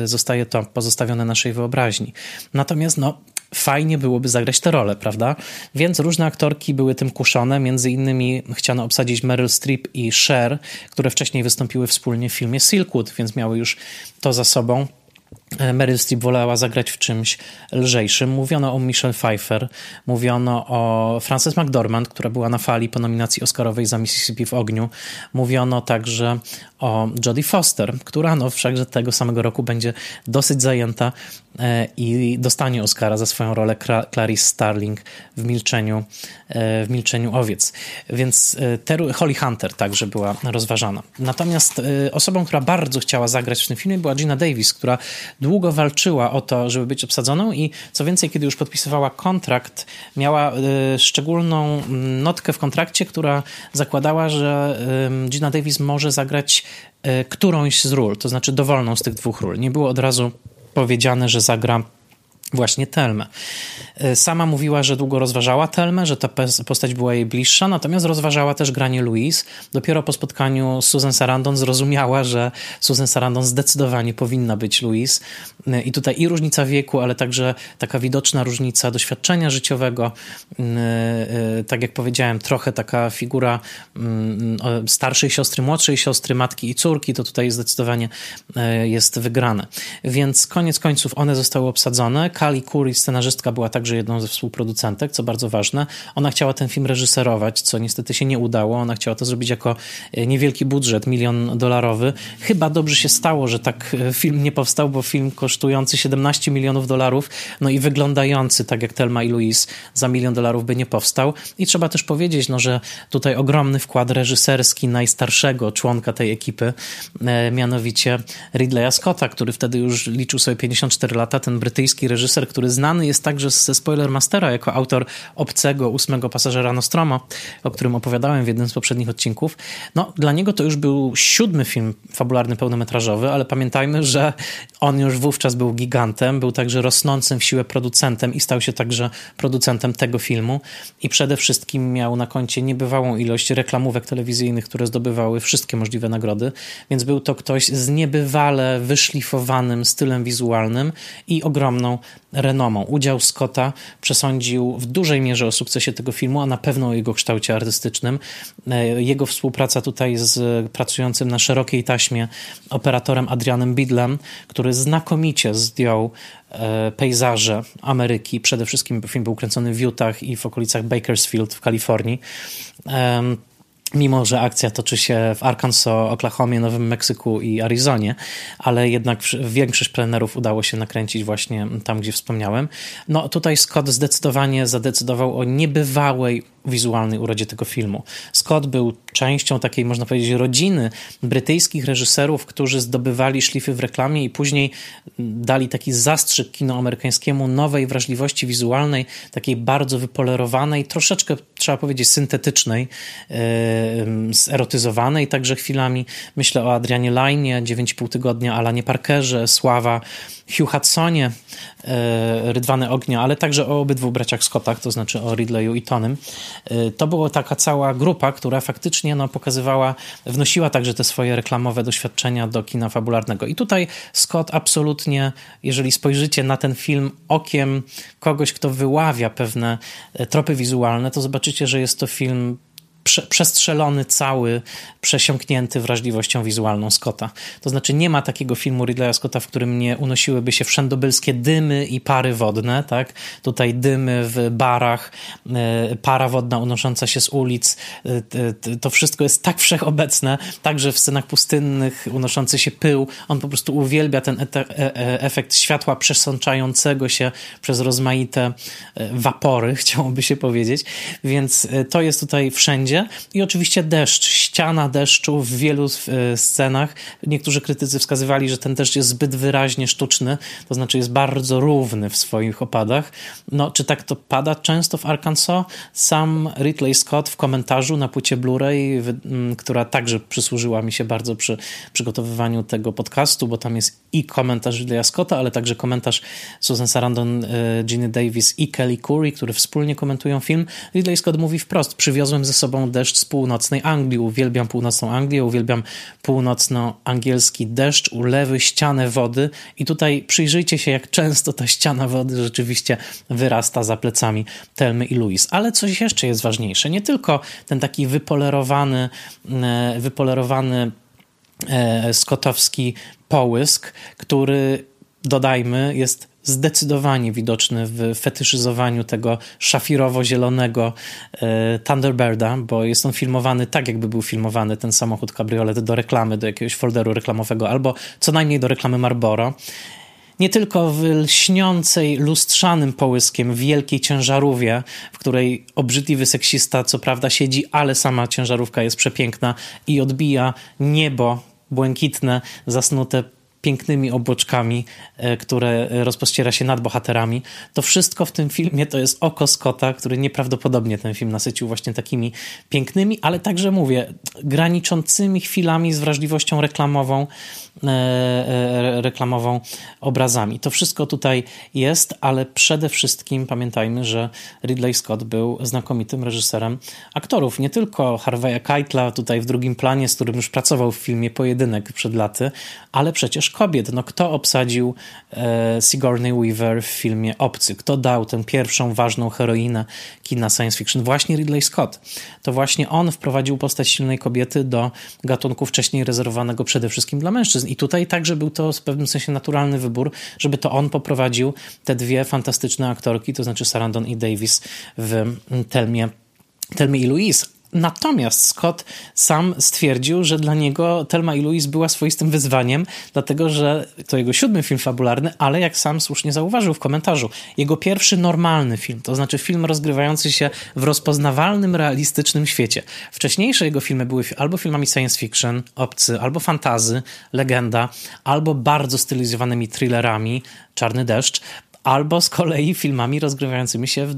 Speaker 1: zostaje to pozostawione naszej wyobraźni. Natomiast no, fajnie byłoby zagrać tę rolę, prawda? Więc różne aktorki były tym kuszone, między innymi chciano obsadzić Meryl Streep i Cher, które wcześniej wystąpiły wspólnie w filmie Silkwood, więc miały już to za sobą. E, Meryl Streep wolała zagrać w czymś lżejszym. Mówiono o Michelle Pfeiffer, mówiono o Frances McDormand, która była na fali po nominacji Oscarowej za Mississippi w ogniu. Mówiono także o Jodie Foster, która no wszakże tego samego roku będzie dosyć zajęta e, i dostanie Oscara za swoją rolę Clarice Starling w Milczeniu, e, w Milczeniu Owiec. Więc Holly Hunter także była rozważana. Natomiast osobą, która bardzo chciała zagrać w tym filmie była Gina Davis, która długo walczyła o to, żeby być obsadzoną i co więcej, kiedy już podpisywała kontrakt, miała y, szczególną mm, notkę w kontrakcie, która zakładała, że Gina Davis może zagrać y, którąś z ról, to znaczy dowolną z tych dwóch ról. Nie było od razu powiedziane, że zagra właśnie Telmę. E, sama mówiła, że długo rozważała Telmę, że ta postać była jej bliższa, natomiast rozważała też granie Louise. Dopiero po spotkaniu z Susan Sarandon zrozumiała, że Susan Sarandon zdecydowanie powinna być Louise. E, I tutaj i różnica wieku, ale także taka widoczna różnica doświadczenia życiowego. E, tak jak powiedziałem, trochę taka figura starszej siostry, młodszej siostry, matki i córki, to tutaj zdecydowanie jest wygrane. Więc koniec końców one zostały obsadzone. Kali Curry, scenarzystka, była także jedną ze współproducentek, co bardzo ważne. Ona chciała ten film reżyserować, co niestety się nie udało. Ona chciała to zrobić jako e, niewielki budżet, milion dolarowy. Chyba dobrze się stało, że tak e, film nie powstał, bo film kosztujący 17 milionów dolarów, no i wyglądający tak jak Telma i Louise za milion dolarów by nie powstał. I trzeba też powiedzieć, no, że tutaj ogromny wkład reżyserski najstarszego członka tej ekipy, e, mianowicie Ridleya Scotta, który wtedy już liczył sobie 54 lata, ten brytyjski reżyser reżyser, który znany jest także ze Spoilermastera jako autor Obcego, ósmego pasażera Nostromo, o którym opowiadałem w jednym z poprzednich odcinków. No, dla niego to już był siódmy film fabularny pełnometrażowy, ale pamiętajmy, że on już wówczas był gigantem, był także rosnącym w siłę producentem i stał się także producentem tego filmu i przede wszystkim miał na koncie niebywałą ilość reklamówek telewizyjnych, które zdobywały wszystkie możliwe nagrody, więc był to ktoś z niebywale wyszlifowanym stylem wizualnym i ogromną renomą. Udział Scotta przesądził w dużej mierze o sukcesie tego filmu, a na pewno o jego kształcie artystycznym. E, jego współpraca tutaj z pracującym na szerokiej taśmie operatorem Adrianem Bidlem, który znakomicie zdjął e, pejzaże Ameryki. Przede wszystkim film był kręcony w Utah i w okolicach Bakersfield w Kalifornii mimo że akcja toczy się w Arkansas, Oklahomie, Nowym Meksyku i Arizonie, ale jednak większość plenerów udało się nakręcić właśnie tam, gdzie wspomniałem. No tutaj Scott zdecydowanie zadecydował o niebywałej wizualnej urodzie tego filmu. Scott był częścią takiej, można powiedzieć, rodziny brytyjskich reżyserów, którzy zdobywali szlify w reklamie i później dali taki zastrzyk kino amerykańskiemu nowej wrażliwości wizualnej, takiej bardzo wypolerowanej, troszeczkę trzeba powiedzieć syntetycznej, zerotyzowanej także chwilami. Myślę o Adrianie Lajnie, 9,5 tygodnia, Alanie Parkerze, Sława, Hugh Hudsonie, e, Rydwany Ognia, ale także o obydwu braciach Scottach, to znaczy o Ridleyu i Tonym. To była taka cała grupa, która faktycznie no, pokazywała, wnosiła także te swoje reklamowe doświadczenia do kina fabularnego. I tutaj Scott absolutnie, jeżeli spojrzycie na ten film okiem kogoś, kto wyławia pewne tropy wizualne, to zobaczycie, że jest to film prze, przestrzelony cały, przesiąknięty wrażliwością wizualną Scotta. To znaczy nie ma takiego filmu Ridleya Scotta, w którym nie unosiłyby się wszędobylskie dymy i pary wodne, tak? Tutaj dymy w barach, e, para wodna unosząca się z ulic, e, to wszystko jest tak wszechobecne, także w scenach pustynnych unoszący się pył, on po prostu uwielbia ten e, efekt światła przesączającego się przez rozmaite wapory, chciałoby się powiedzieć, więc to jest tutaj wszędzie i oczywiście deszcz, ściana deszczu w wielu e, scenach. Niektórzy krytycy wskazywali, że ten deszcz jest zbyt wyraźnie sztuczny, to znaczy jest bardzo równy w swoich opadach. No, czy tak to pada często w Arkansas? Sam Ridley Scott w komentarzu na płycie Blu-ray, która także przysłużyła mi się bardzo przy przygotowywaniu tego podcastu, bo tam jest i komentarz Ridleya Scotta, ale także komentarz Susan Sarandon, e, Ginny Davis i Kelly Curry, które wspólnie komentują film. Ridley Scott mówi wprost, przywiozłem ze sobą deszcz z północnej Anglii. Uwielbiam północną Anglię, uwielbiam północno-angielski deszcz, ulewy, ścianę wody. I tutaj przyjrzyjcie się, jak często ta ściana wody rzeczywiście wyrasta za plecami Telmy i Louis. Ale coś jeszcze jest ważniejsze. Nie tylko ten taki wypolerowany, e, wypolerowany skotowski połysk, który dodajmy, jest zdecydowanie widoczny w fetyszyzowaniu tego szafirowo-zielonego e, Thunderbirda, bo jest on filmowany tak, jakby był filmowany ten samochód kabriolet do reklamy, do jakiegoś folderu reklamowego, albo co najmniej do reklamy Marlboro nie tylko w lśniącej, lustrzanym połyskiem wielkiej ciężarówie, w której obrzydliwy seksista co prawda siedzi, ale sama ciężarówka jest przepiękna i odbija niebo błękitne, zasnute pięknymi obłoczkami, e, które rozpościera się nad bohaterami. To wszystko w tym filmie to jest oko Scotta, który nieprawdopodobnie ten film nasycił właśnie takimi pięknymi, ale także mówię, graniczącymi chwilami z wrażliwością reklamową, reklamową obrazami. To wszystko tutaj jest, ale przede wszystkim pamiętajmy, że Ridley Scott był znakomitym reżyserem aktorów. Nie tylko Harvey'a Keitla tutaj w drugim planie, z którym już pracował w filmie Pojedynek przed laty, ale przecież kobiet. No, kto obsadził e, Sigourney Weaver w filmie Obcy? Kto dał tę pierwszą ważną heroinę kina science fiction? Właśnie Ridley Scott. To właśnie on wprowadził postać silnej kobiety do gatunku wcześniej rezerwowanego przede wszystkim dla mężczyzn. I tutaj także był to w pewnym sensie naturalny wybór, żeby to on poprowadził te dwie fantastyczne aktorki, to znaczy Sarandon i Davis w Telmie Telmie i Louise, Natomiast Scott sam stwierdził, że dla niego Telma i Louise była swoistym wyzwaniem, dlatego że to jego siódmy film fabularny, ale jak sam słusznie zauważył w komentarzu, jego pierwszy normalny film, to znaczy film rozgrywający się w rozpoznawalnym, realistycznym świecie. Wcześniejsze jego filmy były albo filmami science fiction, obcy, albo fantazy, legenda, albo bardzo stylizowanymi thrillerami, Czarny deszcz, albo z kolei filmami rozgrywającymi się w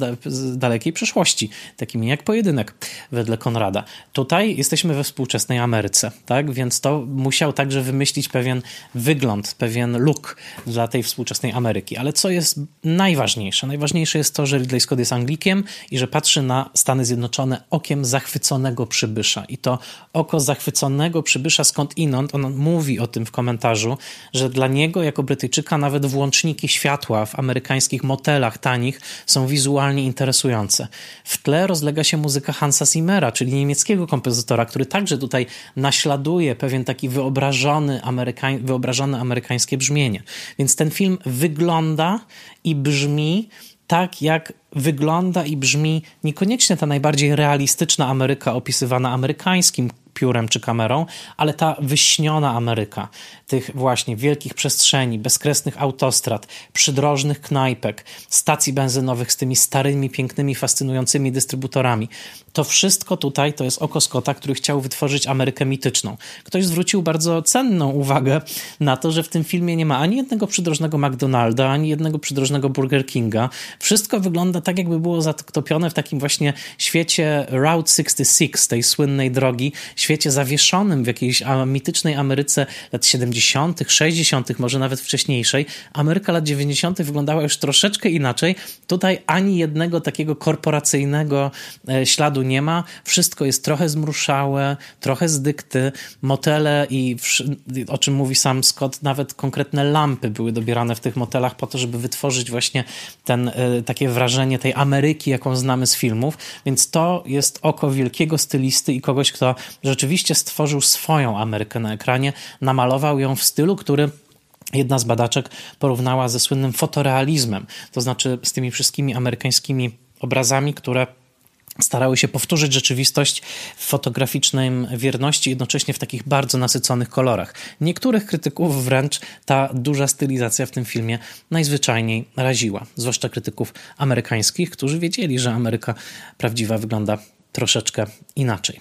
Speaker 1: dalekiej przeszłości, takimi jak Pojedynek wedle Konrada. Tutaj jesteśmy we współczesnej Ameryce, tak? Więc to musiał także wymyślić pewien wygląd, pewien look dla tej współczesnej Ameryki. Ale co jest najważniejsze? Najważniejsze jest to, że Ridley Scott jest Anglikiem i że patrzy na Stany Zjednoczone okiem zachwyconego przybysza. I to oko zachwyconego przybysza skąd inąd, on mówi o tym w komentarzu, że dla niego jako Brytyjczyka nawet włączniki światła w Ameryce amerykańskich motelach tanich są wizualnie interesujące. W tle rozlega się muzyka Hansa Zimmera, czyli niemieckiego kompozytora, który także tutaj naśladuje pewien taki wyobrażony amerykań, wyobrażone amerykańskie brzmienie. Więc ten film wygląda i brzmi tak, jak wygląda i brzmi niekoniecznie ta najbardziej realistyczna Ameryka opisywana amerykańskim piórem czy kamerą, ale ta wyśniona Ameryka, tych właśnie wielkich przestrzeni, bezkresnych autostrad, przydrożnych knajpek, stacji benzynowych z tymi starymi, pięknymi, fascynującymi dystrybutorami. To wszystko tutaj to jest oko Scotta, który chciał wytworzyć Amerykę mityczną. Ktoś zwrócił bardzo cenną uwagę na to, że w tym filmie nie ma ani jednego przydrożnego McDonalda, ani jednego przydrożnego Burger Kinga. Wszystko wygląda tak, jakby było zatopione w takim właśnie świecie Route 66, tej słynnej drogi, świecie zawieszonym w jakiejś mitycznej Ameryce lat 70., 60., może nawet wcześniejszej, Ameryka lat 90. wyglądała już troszeczkę inaczej. Tutaj ani jednego takiego korporacyjnego e, śladu nie ma. Wszystko jest trochę zmruszałe, trochę z dykty. Motele i o czym mówi sam Scott, nawet konkretne lampy były dobierane w tych motelach po to, żeby wytworzyć właśnie ten, e, takie wrażenie tej Ameryki, jaką znamy z filmów. Więc to jest oko wielkiego stylisty i kogoś, kto rzeczywiście stworzył swoją Amerykę na ekranie, namalował ją w stylu, który jedna z badaczek porównała ze słynnym fotorealizmem, to znaczy z tymi wszystkimi amerykańskimi obrazami, które starały się powtórzyć rzeczywistość w fotograficznej wierności, jednocześnie w takich bardzo nasyconych kolorach. Niektórych krytyków wręcz ta duża stylizacja w tym filmie najzwyczajniej raziła, zwłaszcza krytyków amerykańskich, którzy wiedzieli, że Ameryka prawdziwa wygląda troszeczkę inaczej.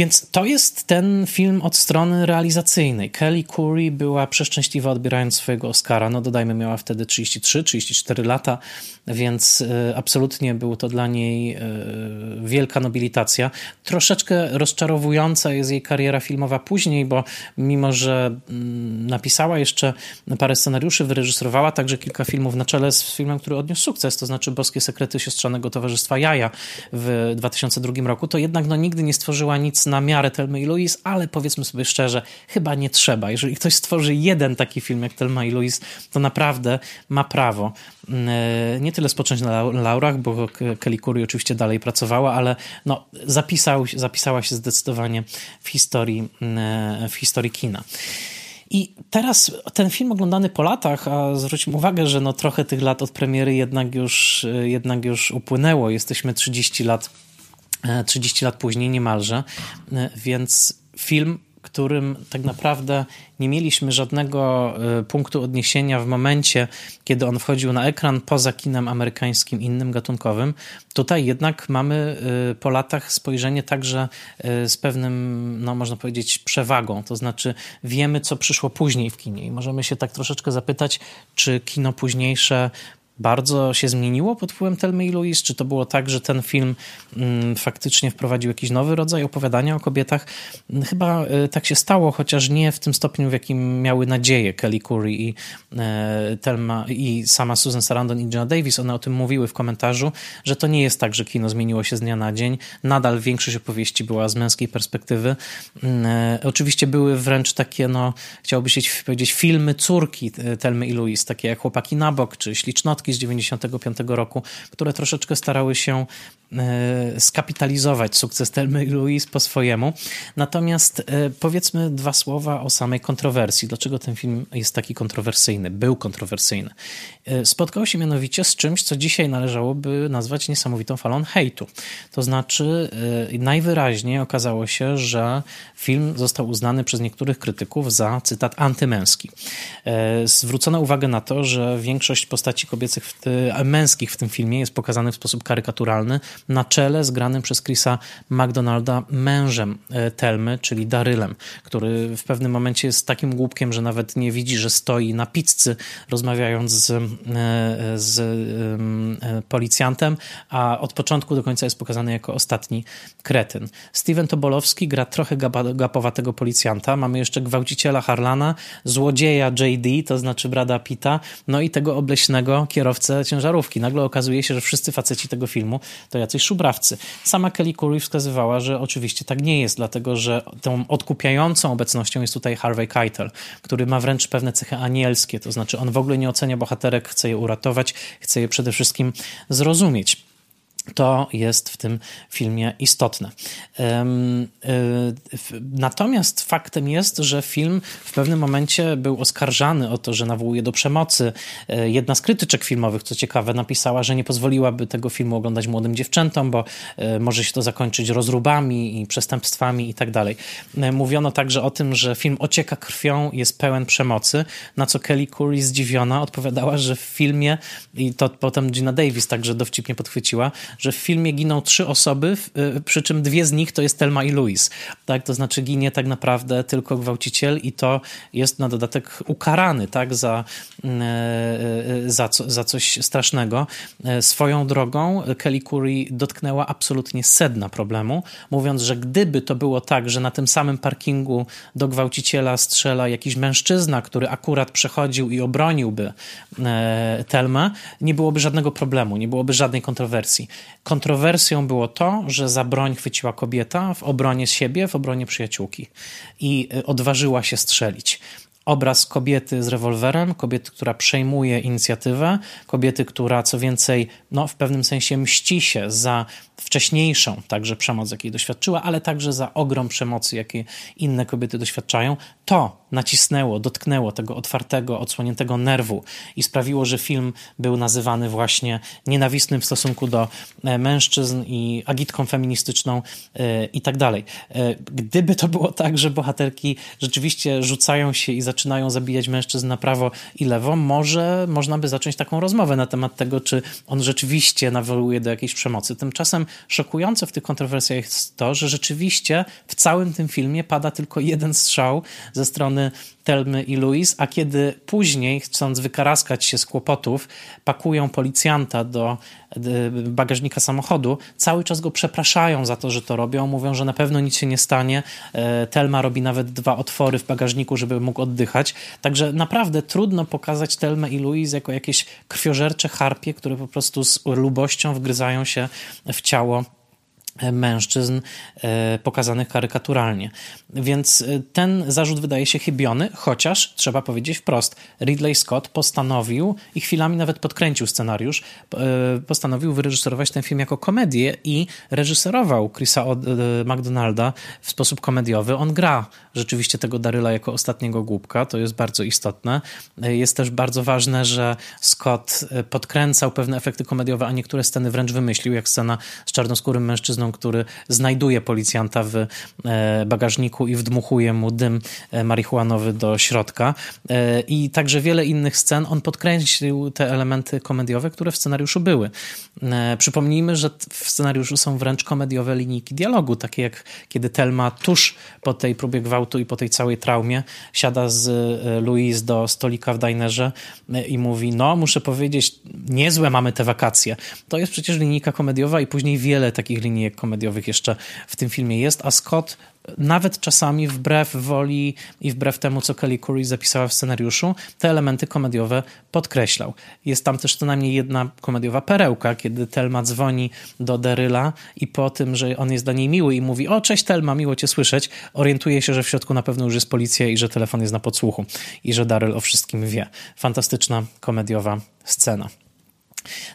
Speaker 1: Więc to jest ten film od strony realizacyjnej. Kelly Curry była przeszczęśliwa odbierając swojego Oscara. No dodajmy, miała wtedy 33-34 lata, więc e, absolutnie był to dla niej e, wielka nobilitacja. Troszeczkę rozczarowująca jest jej kariera filmowa później, bo mimo, że mm, napisała jeszcze parę scenariuszy, wyreżyserowała także kilka filmów na czele z filmem, który odniósł sukces, to znaczy Boskie Sekrety Siostrzanego Towarzystwa Jaja w 2002 roku, to jednak no, nigdy nie stworzyła nic na miarę Telmy i Louise, ale powiedzmy sobie szczerze, chyba nie trzeba. Jeżeli ktoś stworzy jeden taki film jak Telma i Louise, to naprawdę ma prawo mm, e, nie tyle spocząć na laurach, bo Kelly Curry oczywiście dalej pracowała, ale no, zapisał, zapisała się zdecydowanie w historii, mm, e, w historii kina. I teraz ten film oglądany po latach, a zwróćmy uwagę, że no trochę tych lat od premiery jednak już, e, jednak już upłynęło. Jesteśmy 30 lat 30 e, lat później niemalże, e, więc film, którym tak naprawdę nie mieliśmy żadnego e, punktu odniesienia w momencie, kiedy on wchodził na ekran poza kinem amerykańskim, innym gatunkowym. Tutaj jednak mamy po latach spojrzenie także z pewnym, no można powiedzieć, przewagą. To znaczy wiemy, co przyszło później w kinie i możemy się tak troszeczkę zapytać, czy kino późniejsze bardzo się zmieniło pod wpływem Telmy i Louise? Czy to było tak, że ten film mm, faktycznie wprowadził jakiś nowy rodzaj opowiadania o kobietach? Mm, chyba y, tak się stało, chociaż nie w tym stopniu, w jakim miały nadzieję Kelly Curry i e, Telma i sama Susan Sarandon i Gina Davis. One o tym mówiły w komentarzu, że to nie jest tak, że kino zmieniło się z dnia na dzień. Nadal większość opowieści była z męskiej perspektywy. Mm, e, oczywiście były wręcz takie, no, chciałoby się powiedzieć, filmy córki e, Telmy i Louise, takie jak Chłopaki na bok, czy Ślicznotki z 95 roku, które troszeczkę starały się skapitalizować sukces Telmy Louise po swojemu. Natomiast e, powiedzmy dwa słowa o samej kontrowersji. Dlaczego ten film jest taki kontrowersyjny? Był kontrowersyjny. E, spotkał się mianowicie z czymś, co dzisiaj należałoby nazwać niesamowitą falą hejtu. To znaczy najwyraźniej okazało się, że film został uznany przez niektórych krytyków za cytat antymęski. Zwrócono uwagę na to, że większość postaci kobiecych w, męskich w tym filmie jest pokazany w sposób karykaturalny, na czele z granym przez Chrisa McDonalda mężem e, Telmy, czyli Darylem, który w pewnym momencie jest takim głupkiem, że nawet nie widzi, że stoi na pizzy rozmawiając z, e, z e, policjantem, a od początku do końca jest pokazany jako ostatni kretyn. Steven Tobolowski gra trochę gapowatego policjanta. Mamy jeszcze gwałciciela Harlana, złodzieja JD, to znaczy Brada Pita, no i tego obleśnego kierowcę ciężarówki. Nagle okazuje się, że wszyscy faceci tego filmu to jacyś szubrawcy. Sama Kelly Curry wskazywała, że oczywiście tak nie jest, dlatego że tą odkupiającą obecnością jest tutaj Harvey Keitel, który ma wręcz pewne cechy anielskie, to znaczy on w ogóle nie ocenia bohaterek, chce je uratować, chce je przede wszystkim zrozumieć. To jest w tym filmie istotne. E, natomiast faktem jest, że film w pewnym momencie był oskarżany o to, że nawołuje do przemocy. E, jedna z krytyczek filmowych, co ciekawe, napisała, że nie pozwoliłaby tego filmu oglądać młodym dziewczętom, bo e, może się to zakończyć rozróbami i przestępstwami i tak. Mówiono także o tym, że film ocieka krwią, jest pełen przemocy, na co Kelly Curry zdziwiona odpowiadała, że w filmie, i to potem Gina Davis także dowcipnie podchwyciła, że w filmie giną trzy osoby, y, przy czym dwie z nich to jest Telma i Louis. Tak? To znaczy ginie tak naprawdę tylko gwałciciel i to jest na dodatek ukarany tak? za, y, y, za, co, za coś strasznego. Swoją drogą Kelly Curry dotknęła absolutnie sedna problemu, mówiąc, że gdyby to było tak, że na tym samym parkingu do gwałciciela strzela jakiś mężczyzna, który akurat przechodził i obroniłby Telmę, nie byłoby żadnego problemu, nie byłoby żadnej kontrowersji. Kontrowersją było to, że za broń chwyciła kobieta w obronie siebie, w obronie przyjaciółki i y, odważyła się strzelić obraz kobiety z rewolwerem, kobiety, która przejmuje inicjatywę, kobiety, która co więcej, no, w pewnym sensie mści się za wcześniejszą także przemoc, jakiej doświadczyła, ale także za ogrom przemocy, jakiej inne kobiety doświadczają, to nacisnęło, dotknęło tego otwartego, odsłoniętego nerwu i sprawiło, że film był nazywany właśnie nienawistnym w stosunku do e, mężczyzn i agitką feministyczną e, i tak dalej. E, gdyby to było tak, że bohaterki rzeczywiście rzucają się i zaczynają zabijać mężczyzn na prawo i lewo, może można by zacząć taką rozmowę na temat tego, czy on rzeczywiście nawołuje do jakiejś przemocy. Tymczasem szokujące w tych kontrowersjach jest to, że rzeczywiście w całym tym filmie pada tylko jeden strzał ze strony Telmy i Louis, a kiedy później, chcąc wykaraskać się z kłopotów, pakują policjanta do bagażnika samochodu, cały czas go przepraszają za to, że to robią, mówią, że na pewno nic się nie stanie. E, Telma robi nawet dwa otwory w bagażniku, żeby mógł oddychać. Także naprawdę trudno pokazać Telmę i Louis jako jakieś krwiożercze harpie, które po prostu z lubością wgryzają się w ciało mężczyzn e, pokazanych karykaturalnie. Więc e, ten zarzut wydaje się chybiony, chociaż trzeba powiedzieć wprost, Ridley Scott postanowił i chwilami nawet podkręcił scenariusz, e, postanowił wyreżyserować ten film jako komedię i reżyserował Chrisa McDonalda w sposób komediowy. On gra rzeczywiście tego Daryla jako ostatniego głupka, to jest bardzo istotne. Jest też bardzo ważne, że Scott podkręcał pewne efekty komediowe, a niektóre sceny wręcz wymyślił, jak scena z czarnoskórym mężczyzną, który znajduje policjanta w e, bagażniku i wdmuchuje mu dym e, marihuanowy do środka. E, I także wiele innych scen. On podkreślił te elementy komediowe, które w scenariuszu były. Przypomnijmy, że w scenariuszu są wręcz komediowe linijki dialogu, takie jak kiedy Telma tuż po tej próbie gwałtu i po tej całej traumie siada z Louise do stolika w dinerze i mówi, no muszę powiedzieć, niezłe mamy te wakacje. To jest przecież linijka komediowa i później wiele takich linijek komediowych jeszcze w tym filmie jest, a Scott nawet czasami wbrew woli i wbrew temu, co Kelly Curry zapisała w scenariuszu, te elementy komediowe podkreślał. Jest tam też co najmniej jedna komediowa perełka, kiedy Telma dzwoni do Deryla i po tym, że on jest dla niej miły i mówi, o cześć Telma, miło cię słyszeć, orientuje się, że w środku na pewno już jest policja i że telefon jest na podsłuchu i że Daryl o wszystkim wie. Fantastyczna komediowa scena.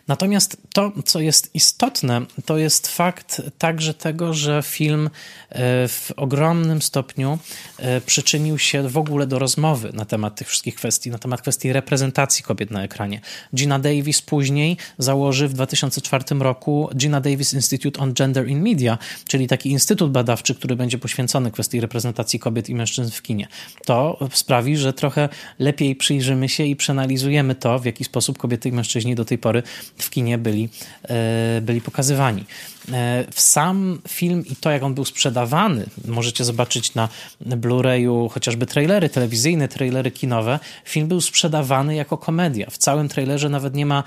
Speaker 1: Natomiast to, co jest istotne, to jest fakt także tego, że film e, w ogromnym stopniu e, przyczynił się w ogóle do rozmowy na temat tych wszystkich kwestii, na temat kwestii reprezentacji kobiet na ekranie. Gina Davis później założy w 2004 roku Gina Davis Institute on Gender in Media, czyli taki instytut badawczy, który będzie poświęcony kwestii reprezentacji kobiet i mężczyzn w kinie. To sprawi, że trochę lepiej przyjrzymy się i przeanalizujemy to, w jaki sposób kobiety i mężczyźni do tej pory w kinie byli, e, byli pokazywani. E, w sam film i to, jak on był sprzedawany, możecie zobaczyć na Blu-rayu chociażby trailery telewizyjne, trailery kinowe. Film był sprzedawany jako komedia. W całym trailerze nawet nie ma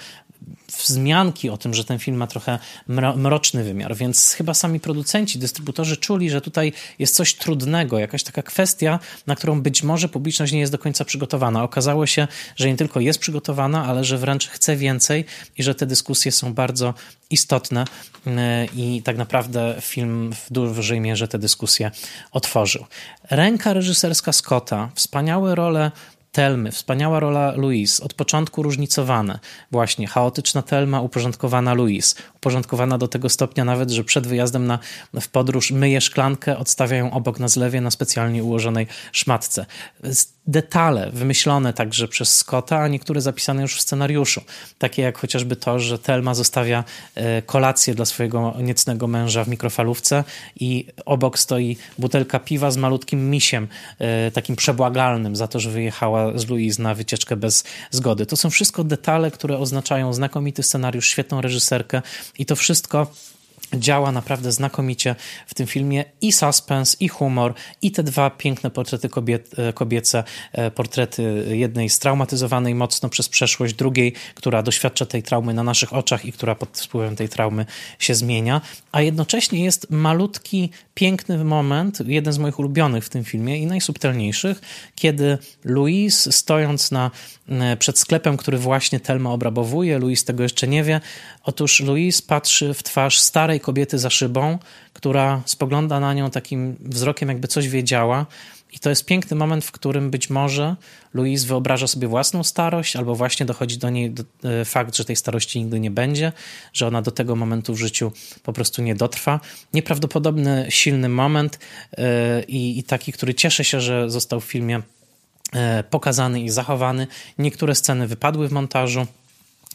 Speaker 1: wzmianki o tym, że ten film ma trochę mroczny wymiar, więc chyba sami producenci, dystrybutorzy czuli, że tutaj jest coś trudnego, jakaś taka kwestia, na którą być może publiczność nie jest do końca przygotowana. Okazało się, że nie tylko jest przygotowana, ale że wręcz chce więcej i że te dyskusje są bardzo istotne e, i tak naprawdę film w dużej mierze te dyskusje otworzył. Ręka reżyserska Scotta, wspaniałe role Telmy, wspaniała rola Louise, od początku różnicowane. Właśnie chaotyczna Telma, uporządkowana Louise. Uporządkowana do tego stopnia nawet, że przed wyjazdem na, w podróż myje szklankę, odstawiają obok na zlewie na specjalnie ułożonej szmatce detale wymyślone także przez Scotta, a niektóre zapisane już w scenariuszu. Takie jak chociażby to, że Telma zostawia e, kolację dla swojego niecnego męża w mikrofalówce i obok stoi butelka piwa z malutkim misiem, e, takim przebłagalnym za to, że wyjechała z Louise na wycieczkę bez zgody. To są wszystko detale, które oznaczają znakomity scenariusz, świetną reżyserkę i to wszystko działa naprawdę znakomicie w tym filmie. I suspens, i humor, i te dwa piękne portrety kobiet, kobiece, e, portrety jednej straumatyzowanej mocno przez przeszłość, drugiej, która doświadcza tej traumy na naszych oczach i która pod wpływem tej traumy się zmienia, a jednocześnie jest malutki, piękny moment, jeden z moich ulubionych w tym filmie i najsubtelniejszych, kiedy Louise stojąc na, e, przed sklepem, który właśnie Telma obrabowuje, Louise tego jeszcze nie wie, otóż Louise patrzy w twarz starej kobiety za szybą, która spogląda na nią takim wzrokiem, jakby coś wiedziała. I to jest piękny moment, w którym być może Louise wyobraża sobie własną starość, albo właśnie dochodzi do niej e, fakt, że tej starości nigdy nie będzie, że ona do tego momentu w życiu po prostu nie dotrwa. Nieprawdopodobny, silny moment yy, i taki, który cieszę się, że został w filmie pokazany i zachowany. Niektóre sceny wypadły w montażu.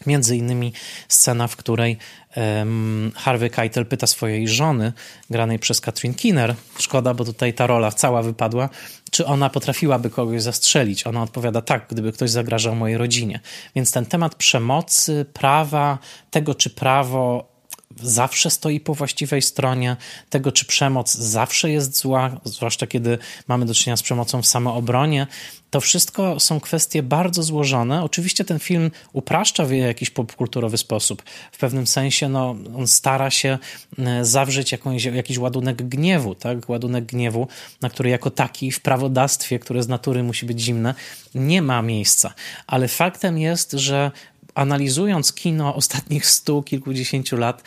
Speaker 1: Między innymi scena, w której um, Harvey Keitel pyta swojej żony, granej przez Katrin Kinner, szkoda, bo tutaj ta rola cała wypadła, czy ona potrafiłaby kogoś zastrzelić. Ona odpowiada tak, gdyby ktoś zagrażał mojej rodzinie. Więc ten temat przemocy, prawa, tego czy prawo zawsze stoi po właściwej stronie, tego czy przemoc zawsze jest zła, zwłaszcza kiedy mamy do czynienia z przemocą w samoobronie. To wszystko są kwestie bardzo złożone. Oczywiście ten film upraszcza w jakiś popkulturowy sposób. W pewnym sensie no, on stara się e, zawrzeć jakąś, jakiś ładunek gniewu, tak? ładunek gniewu, na który jako taki w prawodawstwie, które z natury musi być zimne, nie ma miejsca. Ale faktem jest, że analizując kino ostatnich stu, kilkudziesięciu lat,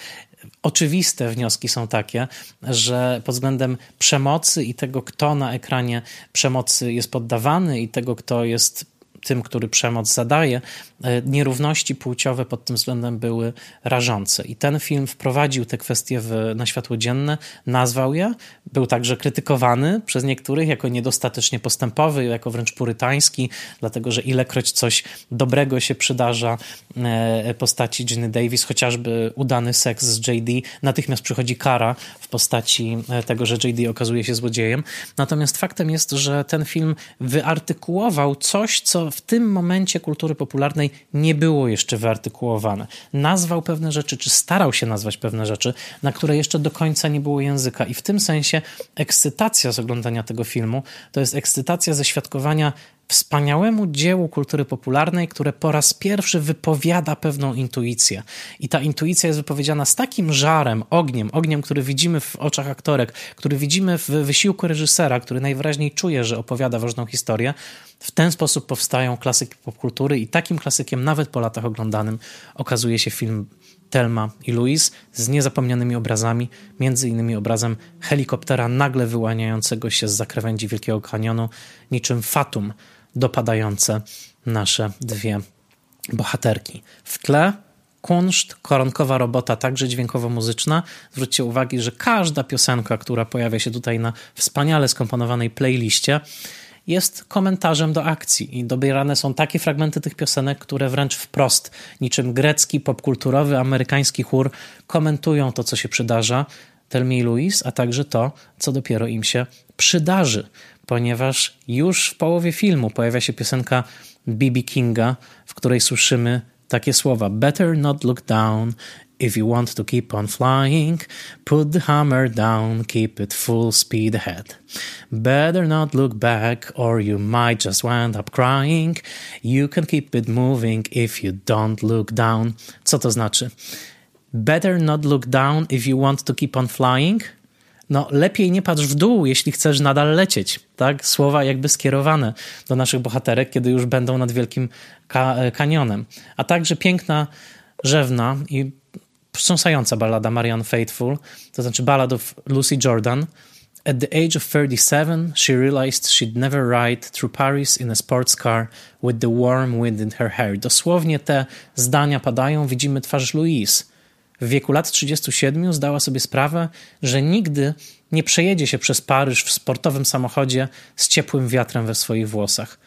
Speaker 1: oczywiste wnioski są takie, że pod względem przemocy i tego, kto na ekranie przemocy jest poddawany i tego, kto jest tym, który przemoc zadaje, e, nierówności płciowe pod tym względem były rażące. I ten film wprowadził te kwestie w, na światło dzienne, nazwał je, był także krytykowany przez niektórych jako niedostatecznie postępowy, jako wręcz purytański, dlatego że ilekroć coś dobrego się przydarza e, postaci Ginny Davis, chociażby udany seks z JD, natychmiast przychodzi kara w postaci e, tego, że JD okazuje się złodziejem. Natomiast faktem jest, że ten film wyartykułował coś, co w tym momencie kultury popularnej nie było jeszcze wyartykułowane. Nazwał pewne rzeczy, czy starał się nazwać pewne rzeczy, na które jeszcze do końca nie było języka. I w tym sensie ekscytacja z oglądania tego filmu to jest ekscytacja ze świadkowania wspaniałemu dziełu kultury popularnej, które po raz pierwszy wypowiada pewną intuicję. I ta intuicja jest wypowiedziana z takim żarem, ogniem, ogniem, który widzimy w oczach aktorek, który widzimy w wysiłku reżysera, który najwyraźniej czuje, że opowiada ważną historię. W ten sposób powstają klasyki popkultury i takim klasykiem nawet po latach oglądanym okazuje się film Telma i Louise z niezapomnianymi obrazami, między innymi obrazem helikoptera nagle wyłaniającego się z zakrawędzi Wielkiego Kanionu, niczym fatum dopadające nasze dwie bohaterki. W tle kunszt, koronkowa robota, także dźwiękowo-muzyczna. Zwróćcie uwagę, że każda piosenka, która pojawia się tutaj na wspaniale skomponowanej playliście, jest komentarzem do akcji i dobierane są takie fragmenty tych piosenek, które wręcz wprost, niczym grecki, popkulturowy, amerykański chór, komentują to, co się przydarza, Telmi i Louise, a także to, co dopiero im się przydarzy, ponieważ już w połowie filmu pojawia się piosenka B.B. Kinga, w której słyszymy takie słowa: Better not look down If you want to keep on flying, put the hammer down, keep it full speed ahead. Better not look back, or you might just wind up crying. You can keep it moving if you don't look down. Co to znaczy? Better not look down if you want to keep on flying. No, lepiej nie patrz w dół, jeśli chcesz nadal lecieć. Tak? Słowa jakby skierowane do naszych bohaterek, kiedy już będą nad wielkim ka kanionem. A także piękna, rzewna i wstrząsająca ballada Marianne Faithful, to znaczy of Lucy Jordan. At the age of 37, she realized she'd never ride through Paris in a sports car with the warm wind in her hair. Dosłownie te zdania padają, widzimy twarz Louise. W wieku lat 37 zdała sobie sprawę, że nigdy nie przejedzie się przez Paryż w sportowym samochodzie z ciepłym wiatrem we swoich włosach.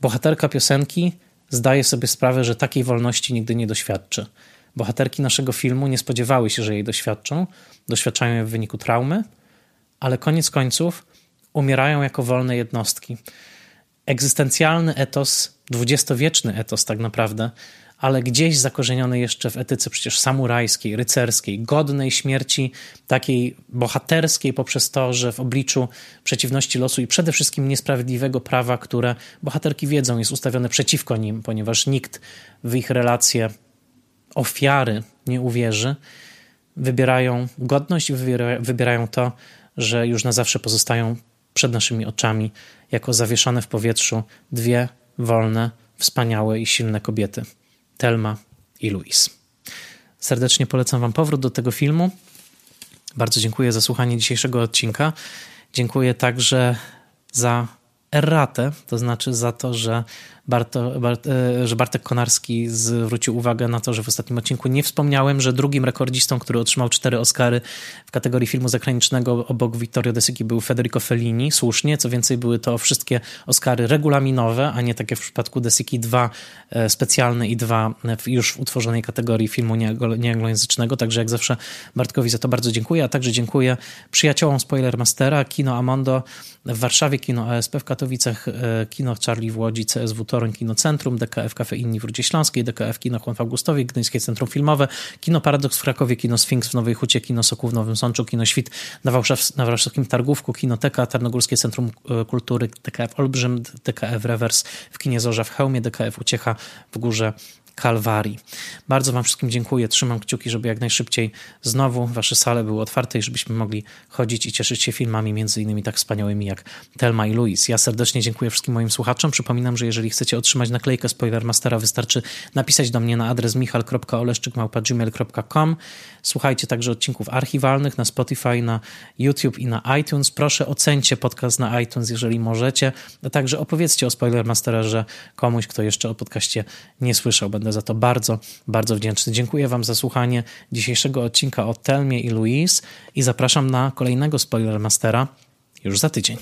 Speaker 1: Bohaterka piosenki zdaje sobie sprawę, że takiej wolności nigdy nie doświadczy. Bohaterki naszego filmu nie spodziewały się, że jej doświadczą, doświadczają jej w wyniku traumy, ale koniec końców umierają jako wolne jednostki. Egzystencjalny etos, dwudziestowieczny etos tak naprawdę, ale gdzieś zakorzeniony jeszcze w etyce przecież samurajskiej, rycerskiej, godnej śmierci, takiej bohaterskiej poprzez to, że w obliczu przeciwności losu i przede wszystkim niesprawiedliwego prawa, które bohaterki wiedzą, jest ustawione przeciwko nim, ponieważ nikt w ich relacje ofiary nie uwierzy, wybierają godność i wybierają to, że już na zawsze pozostają przed naszymi oczami jako zawieszone w powietrzu dwie wolne, wspaniałe i silne kobiety. Telma i Louise. Serdecznie polecam Wam powrót do tego filmu. Bardzo dziękuję za słuchanie dzisiejszego odcinka. Dziękuję także za erratę, to znaczy za to, że Barto, Bart, e, że Bartek Konarski zwrócił uwagę na to, że w ostatnim odcinku nie wspomniałem, że drugim rekordzistą, który otrzymał cztery Oscary w kategorii filmu zagranicznego obok Vittorio De Sica był Federico Fellini. Słusznie, co więcej były to wszystkie Oscary regulaminowe, a nie tak jak w przypadku De Sica dwa e, specjalne i dwa już w utworzonej kategorii filmu nieanglojęzycznego. Także jak zawsze Bartkowi za to bardzo dziękuję, a także dziękuję przyjaciołom Spoilermastera, Kino Amondo w Warszawie, Kino ASP w Katowicach, e, Kino Charlie w Łodzi, CSW Toruń Kino Centrum, DKF Cafe Inni w Rudzie Śląskiej, DKF Kino Juan w Augustowie, Gdyńskie Centrum Filmowe, Kino Paradoks w Krakowie, Kino Sphinx w Nowej Hucie, Kino Soku w Nowym Sączu, Kino Świt na, Warszaw, na Warszawskim Targówku, Kinoteka, Tarnogórskie Centrum e, Kultury, DKF Olbrzym, DKF Rewers w Kinie Zorza w Chełmie, DKF Uciecha w Górze Kalwarii. Bardzo Wam wszystkim dziękuję. Trzymam kciuki, żeby jak najszybciej znowu Wasze sale były otwarte i żebyśmy mogli chodzić i cieszyć się filmami, między innymi tak wspaniałymi jak Telma i Louis. Ja serdecznie dziękuję wszystkim moim słuchaczom. Przypominam, że jeżeli chcecie otrzymać naklejkę Spoilermastera, wystarczy napisać do mnie na adres michal.oleszczykmałpa.gmail.com. Słuchajcie także odcinków archiwalnych na Spotify, na YouTube i na iTunes. Proszę ocencie podcast na iTunes, jeżeli możecie. A także opowiedzcie o Spoilermasterze komuś, kto jeszcze o podcaście nie słyszał. Będę za to bardzo, bardzo wdzięczny. Dziękuję Wam za słuchanie dzisiejszego odcinka o Telmie i Louise i zapraszam na kolejnego Spoilermastera już za tydzień.